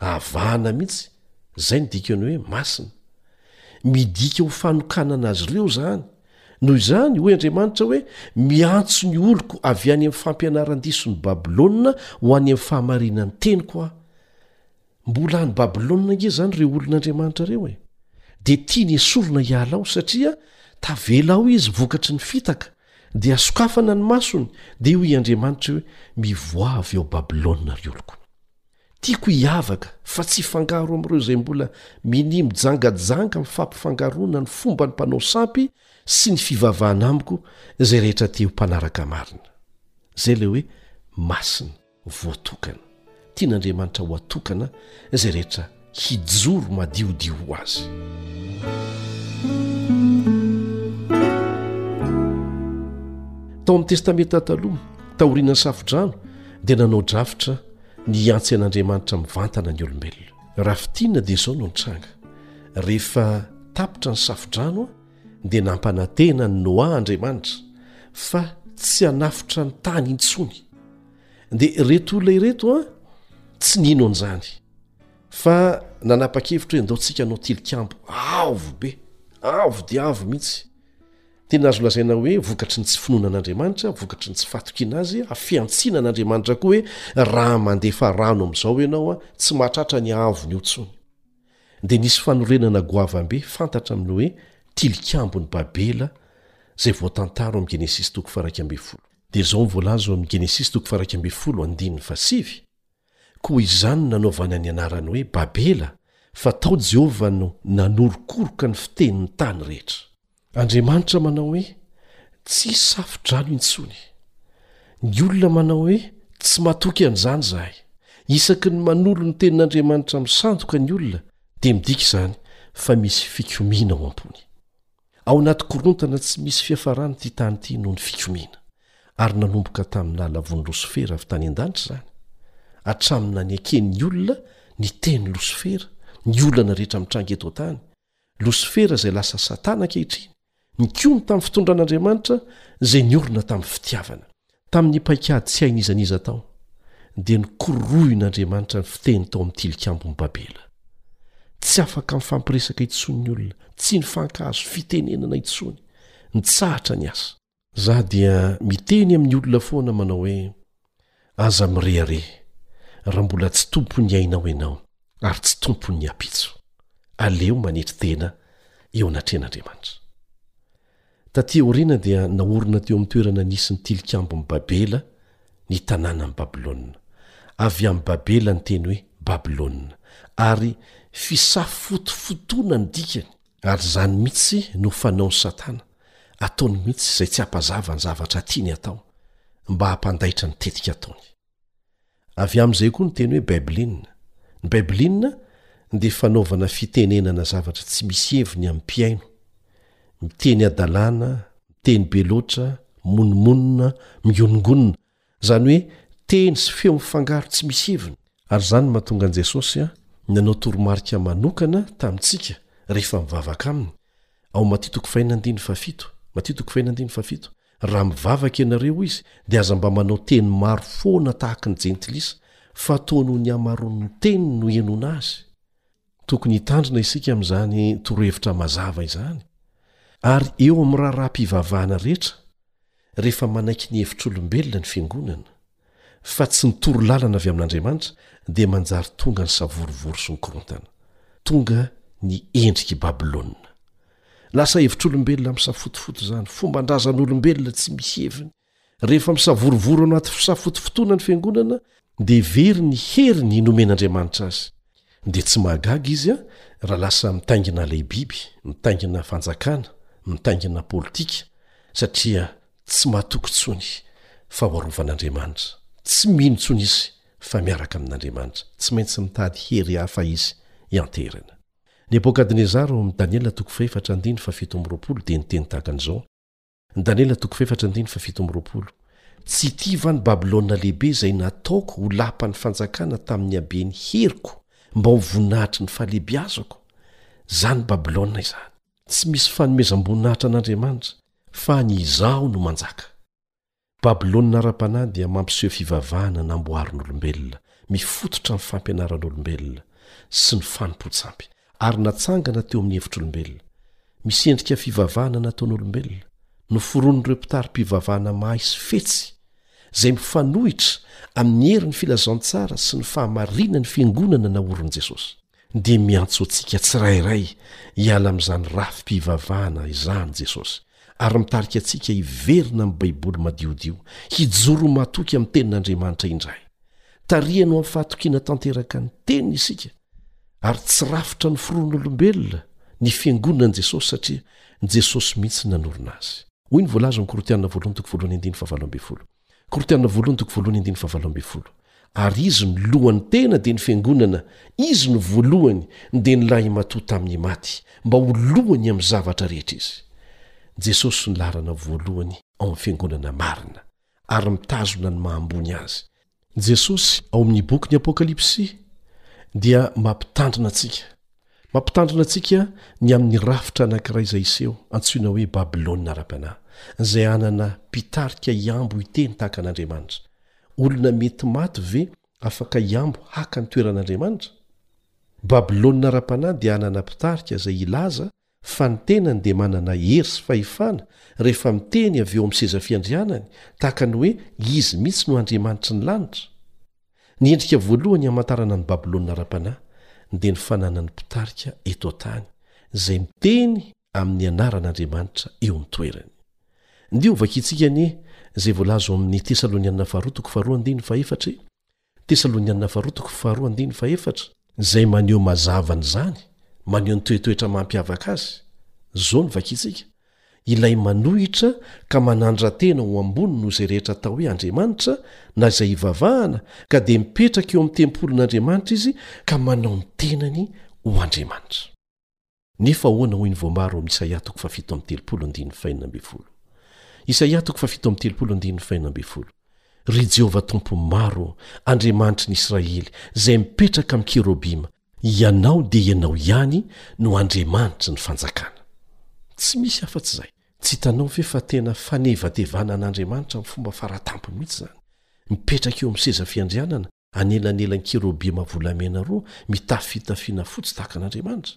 B: avahana mihitsy zay ny dikany hoe masina midika ho fanokanana azy ireo zany noho izany hoy andriamanitra hoe miantso ny oloko avy any amin'ny fampianaran-diso ny babylona ho any amin'ny fahamarinan'ny teniko aho Mbola any Babylona ange izany ireo olon'Andriamanitra ireo e! Dia tiany esorina hiala ao satria tavela ao izy vokatry ny fitaka, dia hasokafana ny masony, dia hoy Andriamanitra hoe, Mivoaha avy ao Babylona, ry oloko. Tiako hiavaka, fa tsy hifangaro amin'ireo izay mbola minia mijangajanga amin'ny fampifangaroana ny fomba ny mpanao sampy sy ny fivavahana amiko izay rehetra te ho mpanaraka marina. Izay ilay hoe masina. voatokana. Tian'Andriamanitra ho atokana izay rehetra hijoro madiodio ho Azy. Tao amin'ny Testamenta Taloha, taorianan'ny Safodrano, dia nanao drafitra ny hiantsy an'Andriamanitra mivantana ny olombelona. Raha fintinina dia izao no nitranga, Rehefa tapitra ny Safodrano, dia nampanantena an'i Noa Andriamanitra fa tsy hanafotra ny tany intsony. Dia ireto olona ireto an, tsy nino an'izany, fa nanapa-kevitra hoe andao tsika hanao tilikambo avo be, avo dia avo mihitsy. Tena azo lazaina hoe vokatry ny tsy finoana an'Andriamanitra, vokatry ny tsy fatokiana azy, hafiantsiana an'Andriamanitra koa hoe raha mandefa rano amin'izao ianao an, tsy mahatratra ny haavony eo intsony. dia nisy fanorenana goavambe fantatra amin'ny hoe Tilikambon'i Babela izay voatantara ao amin'ny Genesisy toko faharaika ambin'ny folo. Dia izao no voalaza ao amin'ny Genesisy toko faharaika ambin'ny folo andininy fahasivy, Koa izany no nanaovana ny anarany hoe Babela, fa tao Jehovah no nanorokoroka ny fitenin'ny tany rehetra. Andriamanitra manao hoe, Tsy safo-drano intsony. Ny olona manao hoe, Tsy matoky an'izany izahay. Isaky ny manolo ny Tenin'Andriamanitra amin'ny sandoka ny olona, dia midika izany fa misy fikomiana ao am-pony. Ao anaty korontana tsy misy fiafarany ity tany ity noho ny fikomiana, ary nanomboka tamin'ny lalavon'i Losifera avy tany an-danitra izany. Hatramin'ny naneken'ny olona ny tenin'i Losifera ny olana rehetra mitranga eto an-tany, Losifera izay lasa Satana ankehitriny, nikomy tamin'ny fitondran'Andriamanitra izay niorina tamin'ny fitiavana. Tamin'ny paikady tsy hain'iza n'iza tao, dia nokororohin'Andriamanitra ny fiteny tao amin'ny Tilikambon'i Babela. Tsy afaka mifampiresaka intsony ny olona, tsy nifankahazo fitenenana intsony. Nitsahatra ny asa. Zah dia miteny amin'ny olona foana manao hoe, aza mirehareha raha mbola tsy tompon'ny ainao ianao ary tsy tompon'ny ampitso. Aleo manetry tena eo anatrehan'Andriamanitra. Taty aoriana dia naorina teo amin'ny toerana nisy ny tilikambon'i Babela ny tanànan'i Babylona. Avy amin'i Babela ny teny hoe Babylona ary fisafotofotoana ny dikany. Ary izany mihitsy no fanaon'i Satana, ataony mihitsy izay tsy hampazava ny zavatra tiany atao, mba hampandaitra ny tetika ataony. Avy amin'izay koa ny teny hoe Baibliana. Ny Baibliana dia fanaovana fitenenana zavatra tsy misy heviny amin'ny mpihaino, miteny hadalana, miteny be loatra, monimonina, mihonongonona, Izany hoe teny sy feo mifangaro tsy misy heviny. Ary izany no mahatonga an'i Jesosy nanao toromarika manokana tamintsika rehefa mivavaka Aminy, ao Matia toko faheno andininy fahafito, Matia toko faheno andininy fahafito, Raha mivavaka ianareo, hoy Izy, dia aza mba manao teny maro foana tahaka ny jentilisa, fa toa noho ny hamaroan'ny teny no henoina azy. Tokony hitandrina isika amin'izany torohevitra mazava izany, ary eo amin'ny raharaham-pivavahana rehetra. rehefa manaiky ny hevitr'olombelona ny Fiangonana, fa tsy ny toro lalana avy amin'Andriamanitra, dia manjary tonga ny savorovoro sy ny korontana. Tonga ny endrik'i Babylona. Lasa hevitr'olombelona misafotofoto izany, fomban-drazan'olombelona tsy misy heviny. Rehefa misavorovoro anaty fisafotofotoana ny Fiangonana, dia very ny heriny nomen'Andriamanitra azy, dia tsy mahagaga izy raha lasa mitaingina ilay biby, mitaingina fanjakana, mitaingina politika, satria tsy matoky intsony fa ho arovan'Andriamanitra. Tsy mino intsony izy fa miaraka amin'Andriamanitra. Tsy maintsy mitady hery hafa izy hianteherana. Nebokadnezara ao amin'ny Daniela toko fahefatra andininy fahafito amby roapolo dia niteny tahaka an'izao, Tsy tia va ny Babylona Lehibe izay nataoko ho lapan'ny fanjakana tamin'ny haben'ny heriko mba ho voninahitry ny fahalehibiazako? Izany Babylona izany. Tsy misy fanomezam-boninahitra an'Andriamanitra, fa ny izaho no manjaka. Babylona ara-panahy dia mampiseho fivavahana namboarin'olombelona, mifototra amin'ny fampianaran'olombelona sy ny fanompoan-tsampy, ary natsangana teo amin'ny hevitr'olombelona. Misy endrika fivavahana nataon'olombelona, noforonin'ireo mpitari-pivavahana mahay sy fetsy, izay mifanohitra amin'ny herin'ny filazantsara sy ny fahamarinan'ny Fiangonana naorin'i Jesosy. dia miantso antsika tsirairay hiala amin'izany rafi-pivavahana izany Jesosy, ary mitarika antsika hiverina amin'ny Baiboly madiodio, hijoro matoky amin'ny Tenin'Andriamanitra indray. Tarihany ho amin'ny fahatokiana tanteraka ny Teniny isika, ary tsy rafitra noforon'olombelona ny Fiangonan'i Jesosy satria Jesosy mihitsy nanorina azy. Hoy ny voalazon'ny Korintiana voalohany toko voalohany andininy fahavalo ambin'ny folo, Korintiana voalohany toko voalohany andininy fahavalo ambin'ny folo Ary izy no lohan'ny tena dia ny fiangonana, izy no voalohany dia ny lahimatoa tamin'ny maty, mba ho lohany amin'ny zavatra rehetra izy. Jesosy no laharana voalohany ao amin'ny fiangonana marina ary mitazona ny maha ambony azy. Jesosy ao amin'ny bokin'ny Apokalypsy dia mampitandrina antsika Mampitandrina antsika ny amin'ny rafitra anankiray izay hiseho, antsoina hoe Babylona ara-panahy, izay hanana mpitarika hihambo hiteny tahaka an'Andriamanitra. Olona mety maty ve afaka hihambo haka ny toeran'Andriamanitra? Babylona ara-panahy dia hanana mpitarika izay hilaza fa ny tenany dia manana hery sy fahefana rehefa miteny avy eo amin'ny seza fiandrianany tahaka ny hoe izy mihitsy no Andriamanitry ny lanitra. Ny endrika voalohany hamantarana ny Babylona ara-panahy dia ny fananany mpitarika eto an-tany izay miteny amin'ny anaran'Andriamanitra eo amin'ny toerany. Ndeha hovakintsika anie izay voalaza ao amin'ny Tesalonianina Faharoa toko faharoa andininy fahefatra e! Tesalonianina Faharoa toko faharoa andininy fahefatra. Izay maneho mazava an'izany, maneho ny toetoetra mampiavaka azy. Izao no vakintsika, Ilay manohitra ka manandra-tena ho ambony noho izay rehetra atao hoe andriamanitra na izay ivavahana, ka dia mipetraka eo amin'ny tempolin'Andriamanitra izy ka manao ny tenany ho andriamanitra. Nefa ahoana hoy ny voamaro ao amin'ny Isaia toko fahafito amby telopolo andininy fahenina ambin'ny folo? Isaia toko fahafito amby telopolo andininy fahenina ambin'ny folo, Ry Jehovah Tompon'ny maro, Andriamanitry ny Israely, izay mipetraka amin'ny kerobima, Ianao dia Ianao ihany no Andriamanitry ny fanjakana. Tsy misy afa-tsy izay. Tsy hitanao ve fa tena fanevatevana an'Andriamanitra amin'ny fomba fara-tampony mihitsy izany? Mipetraka eo amin'ny seza fiandrianana anelanelan'ny kerobima volamena roa mitafy fitafiana fotsy tahaka an'Andriamanitra.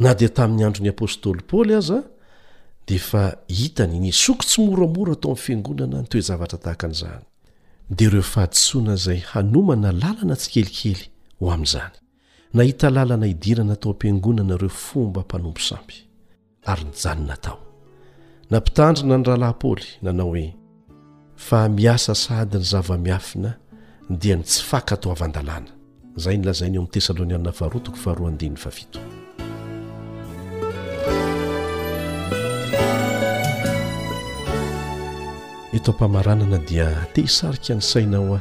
B: Na dia tamin'ny andron'ny apostoly Paoly aza, dia efa hita ny nisoky tsy moramora tao amin'ny fiangonana ny toe-javatra tahaka an'izany. Dia ireo fahadisoana izay hanomana lalana tsikelikely ho amin'izany. Nahita lalana hidirana tao am-piangonana ireo fomba mpanompo sampy. ary nijanona tao. Nampitandrina ny rahalahy Paoly, nanao hoe, Fa miasa sahady ny zava-miafina, dia ny tsy fankatoavan-dalàna. Izay no lazainy ao amin'ny Tesalonianina faharoa toko faharoa andininy fahafito. Eto am-pamaranana dia te hisarika ny sainao aho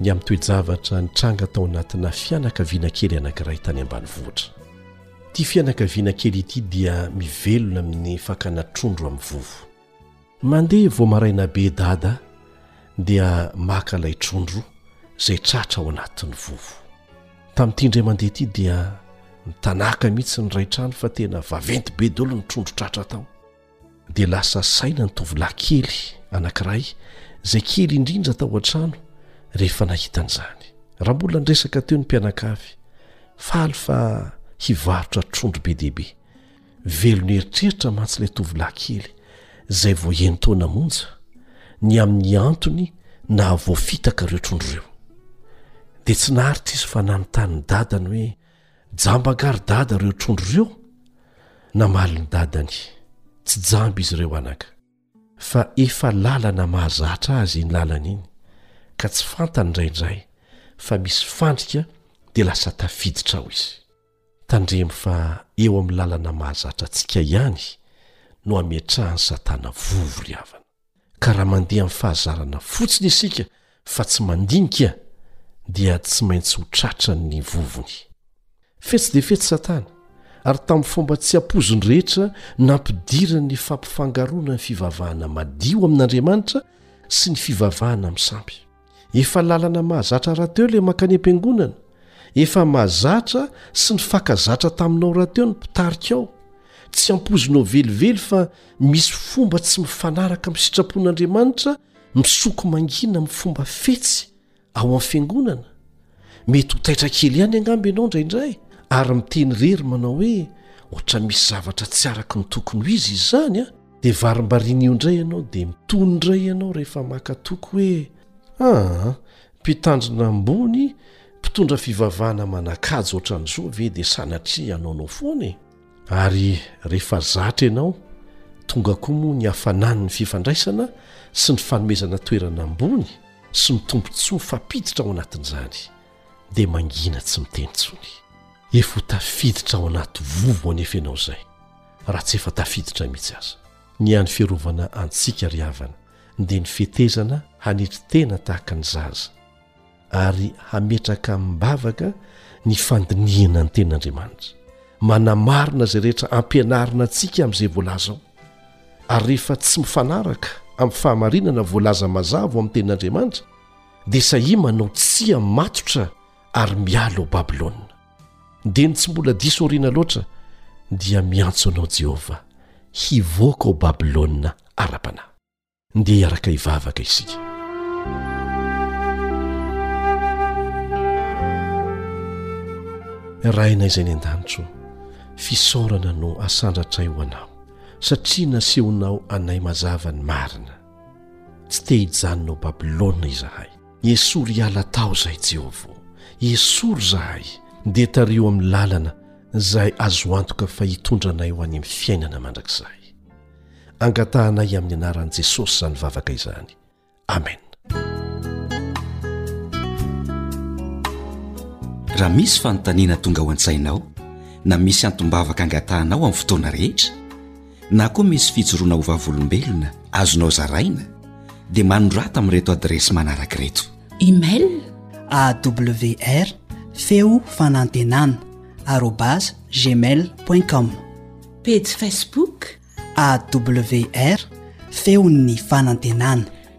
B: ny amin'ny toe-javatra nitranga tao anatina fianakaviana kely anankiray tany ambanivohitra. Ity fianakaviana kely ity dia mivelona amin'ny fakana trondro amin'ny vovo. Mandeha vao maraina be Dada dia maka ilay trondro izay tratra ao anatin'ny vovo. Tamin'ity indray mandeha ity dia nitanàka mihitsy ny ray trano fa tena vaventy be daholo ny trondro tratra tao. dia lasa saina ny tovolahy kely anankiray izay kely indrindra tao an-trano rehefa nahita an'izany. Raha mbola niresaka teo ny mpianakavy, faly fa hivarotra trondro be dia be. Velona eritreritra mantsy ilay tovolahy kely izay vao enin-taona monja, ny amin'ny antony nahavoafitaka ireo trondro ireo. Dia tsy naharitra izy fa nanontany ny dadany hoe Jamba an-kary dada ireo trondro ireo? Namaly ny dadany, Tsy jamba izy ireo anaka, fa efa lalana mahazatra azy iny lalana iny ka tsy fantany indraindray fa misy fandrika dia lasa tafiditra ao izy. Tandremo fa eo amin'ny lalana mahazatra antsika ihany no ametrahan'i Satana vovo ry havana. ka raha mandeha amin'ny fahazarana fotsiny isika fa tsy mandinika dia tsy maintsy ho tratra ny vovony fetsy dia fetsy satana ary tamin'ny fomba tsy ampozony rehetra nampidiran'ny fampifangaroana ny fivavahana madio amin'andriamanitra sy ny fivavahana amin'ny sampy Efa lalana mahazatra rahateo ilay mankany am-piangonana. Efa mahazatra sy nifankazatra taminao rahateo ny mpitarika ao. Tsy ampoizinao velively fa misy fomba tsy mifanaraka amin'ny sitrapon'Andriamanitra misoko mangina amin'ny fomba fetsy ao amin'ny fiangonana. Mety ho taitra kely ihany angamba ianao indraindray ary miteny irery manao hoe, Ohatra misy zavatra tsy araka ny tokony ho izy izany an! dia varimbariana eo indray ianao dia mitony indray ianao rehefa maka toky hoe aa mpitandrina ambony mpitondra fivavahana manakajo ohatran'izao ve dia sanatria ianaonao foana e ary rehefa zatra ianao tonga koa moa ny hafanan'ny fifandraisana sy ny fanomezana toerana ambony sy mitombo tsy ho fapiditra ao anatin'izany dia mangina tsy miteny tsony efa ho tafiditra ao anaty vovo anefa ianao izay raha tsy efa tafiditra mihitsy aza. Ny hany fiarovana antsika ry havana dia ny fetezana hanetry tena tahaka ny zaza ary hametraka amim-bavaka ny fandinihana ny Tenin'Andriamanitra, manamarina izay rehetra ampianarina antsika amin'izay voalaza ao. Ary rehefa tsy mifanaraka amin'ny fahamarinana voalaza mazava ao amin'ny Tenin'Andriamanitra dia sahia manao tsia matotra ary miala ao Babylona. dia ny tsy mbola diso aoriana loatra dia miantso anao jehovah hivoaka ao babylona ara-panahy ndeha hiaraka hivavaka isika rainay izay ny an-danitro fisaorana no asandratray ho anao satria nasehonao anay mazava ny marina tsy te hijanona ao babylona izahay Esory hiala tao izahay Jéhovah ô, esory izahay dia tariho amin'ny lalana izay azo antoka fa hitondra anay ho any amin'ny fiainana mandrakizay. Angatahanay amin'ny anaran'i Jesosy izany vavaka izany. Amen.
C: Raha misy fanontaniana tonga ao an-tsainao na misy antom-bavaka angatahanao amin'ny fotoana rehetra, na koa misy fijoroana ho vavolombelona azonao zaraina, dia manorata amin'ireto adiresy manaraka ireto.
A: Email,
D: awr feo fanantenana arobase gmail point com.
A: Pejy Facebook,
D: awr feon'ny fanantenana.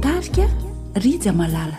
A: Tarika, Rija Malala.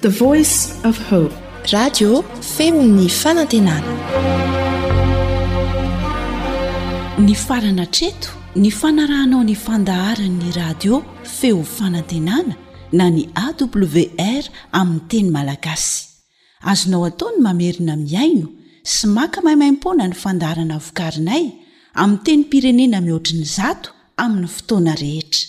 E: The voice of hope.
F: Radio feon'ny fanantenana.
A: Nifarana hatreto ny fanarahanao ny fandaharan'ny radio feo fanantenana na ny AWR amin'ny teny malagasy. Azonao atao ny mamerina mihaino sy maka maimaimpoana ny fandaharana vokarinay amin'ny tenim-pirenena mihoatry ny zato amin'ny fotoana rehetra.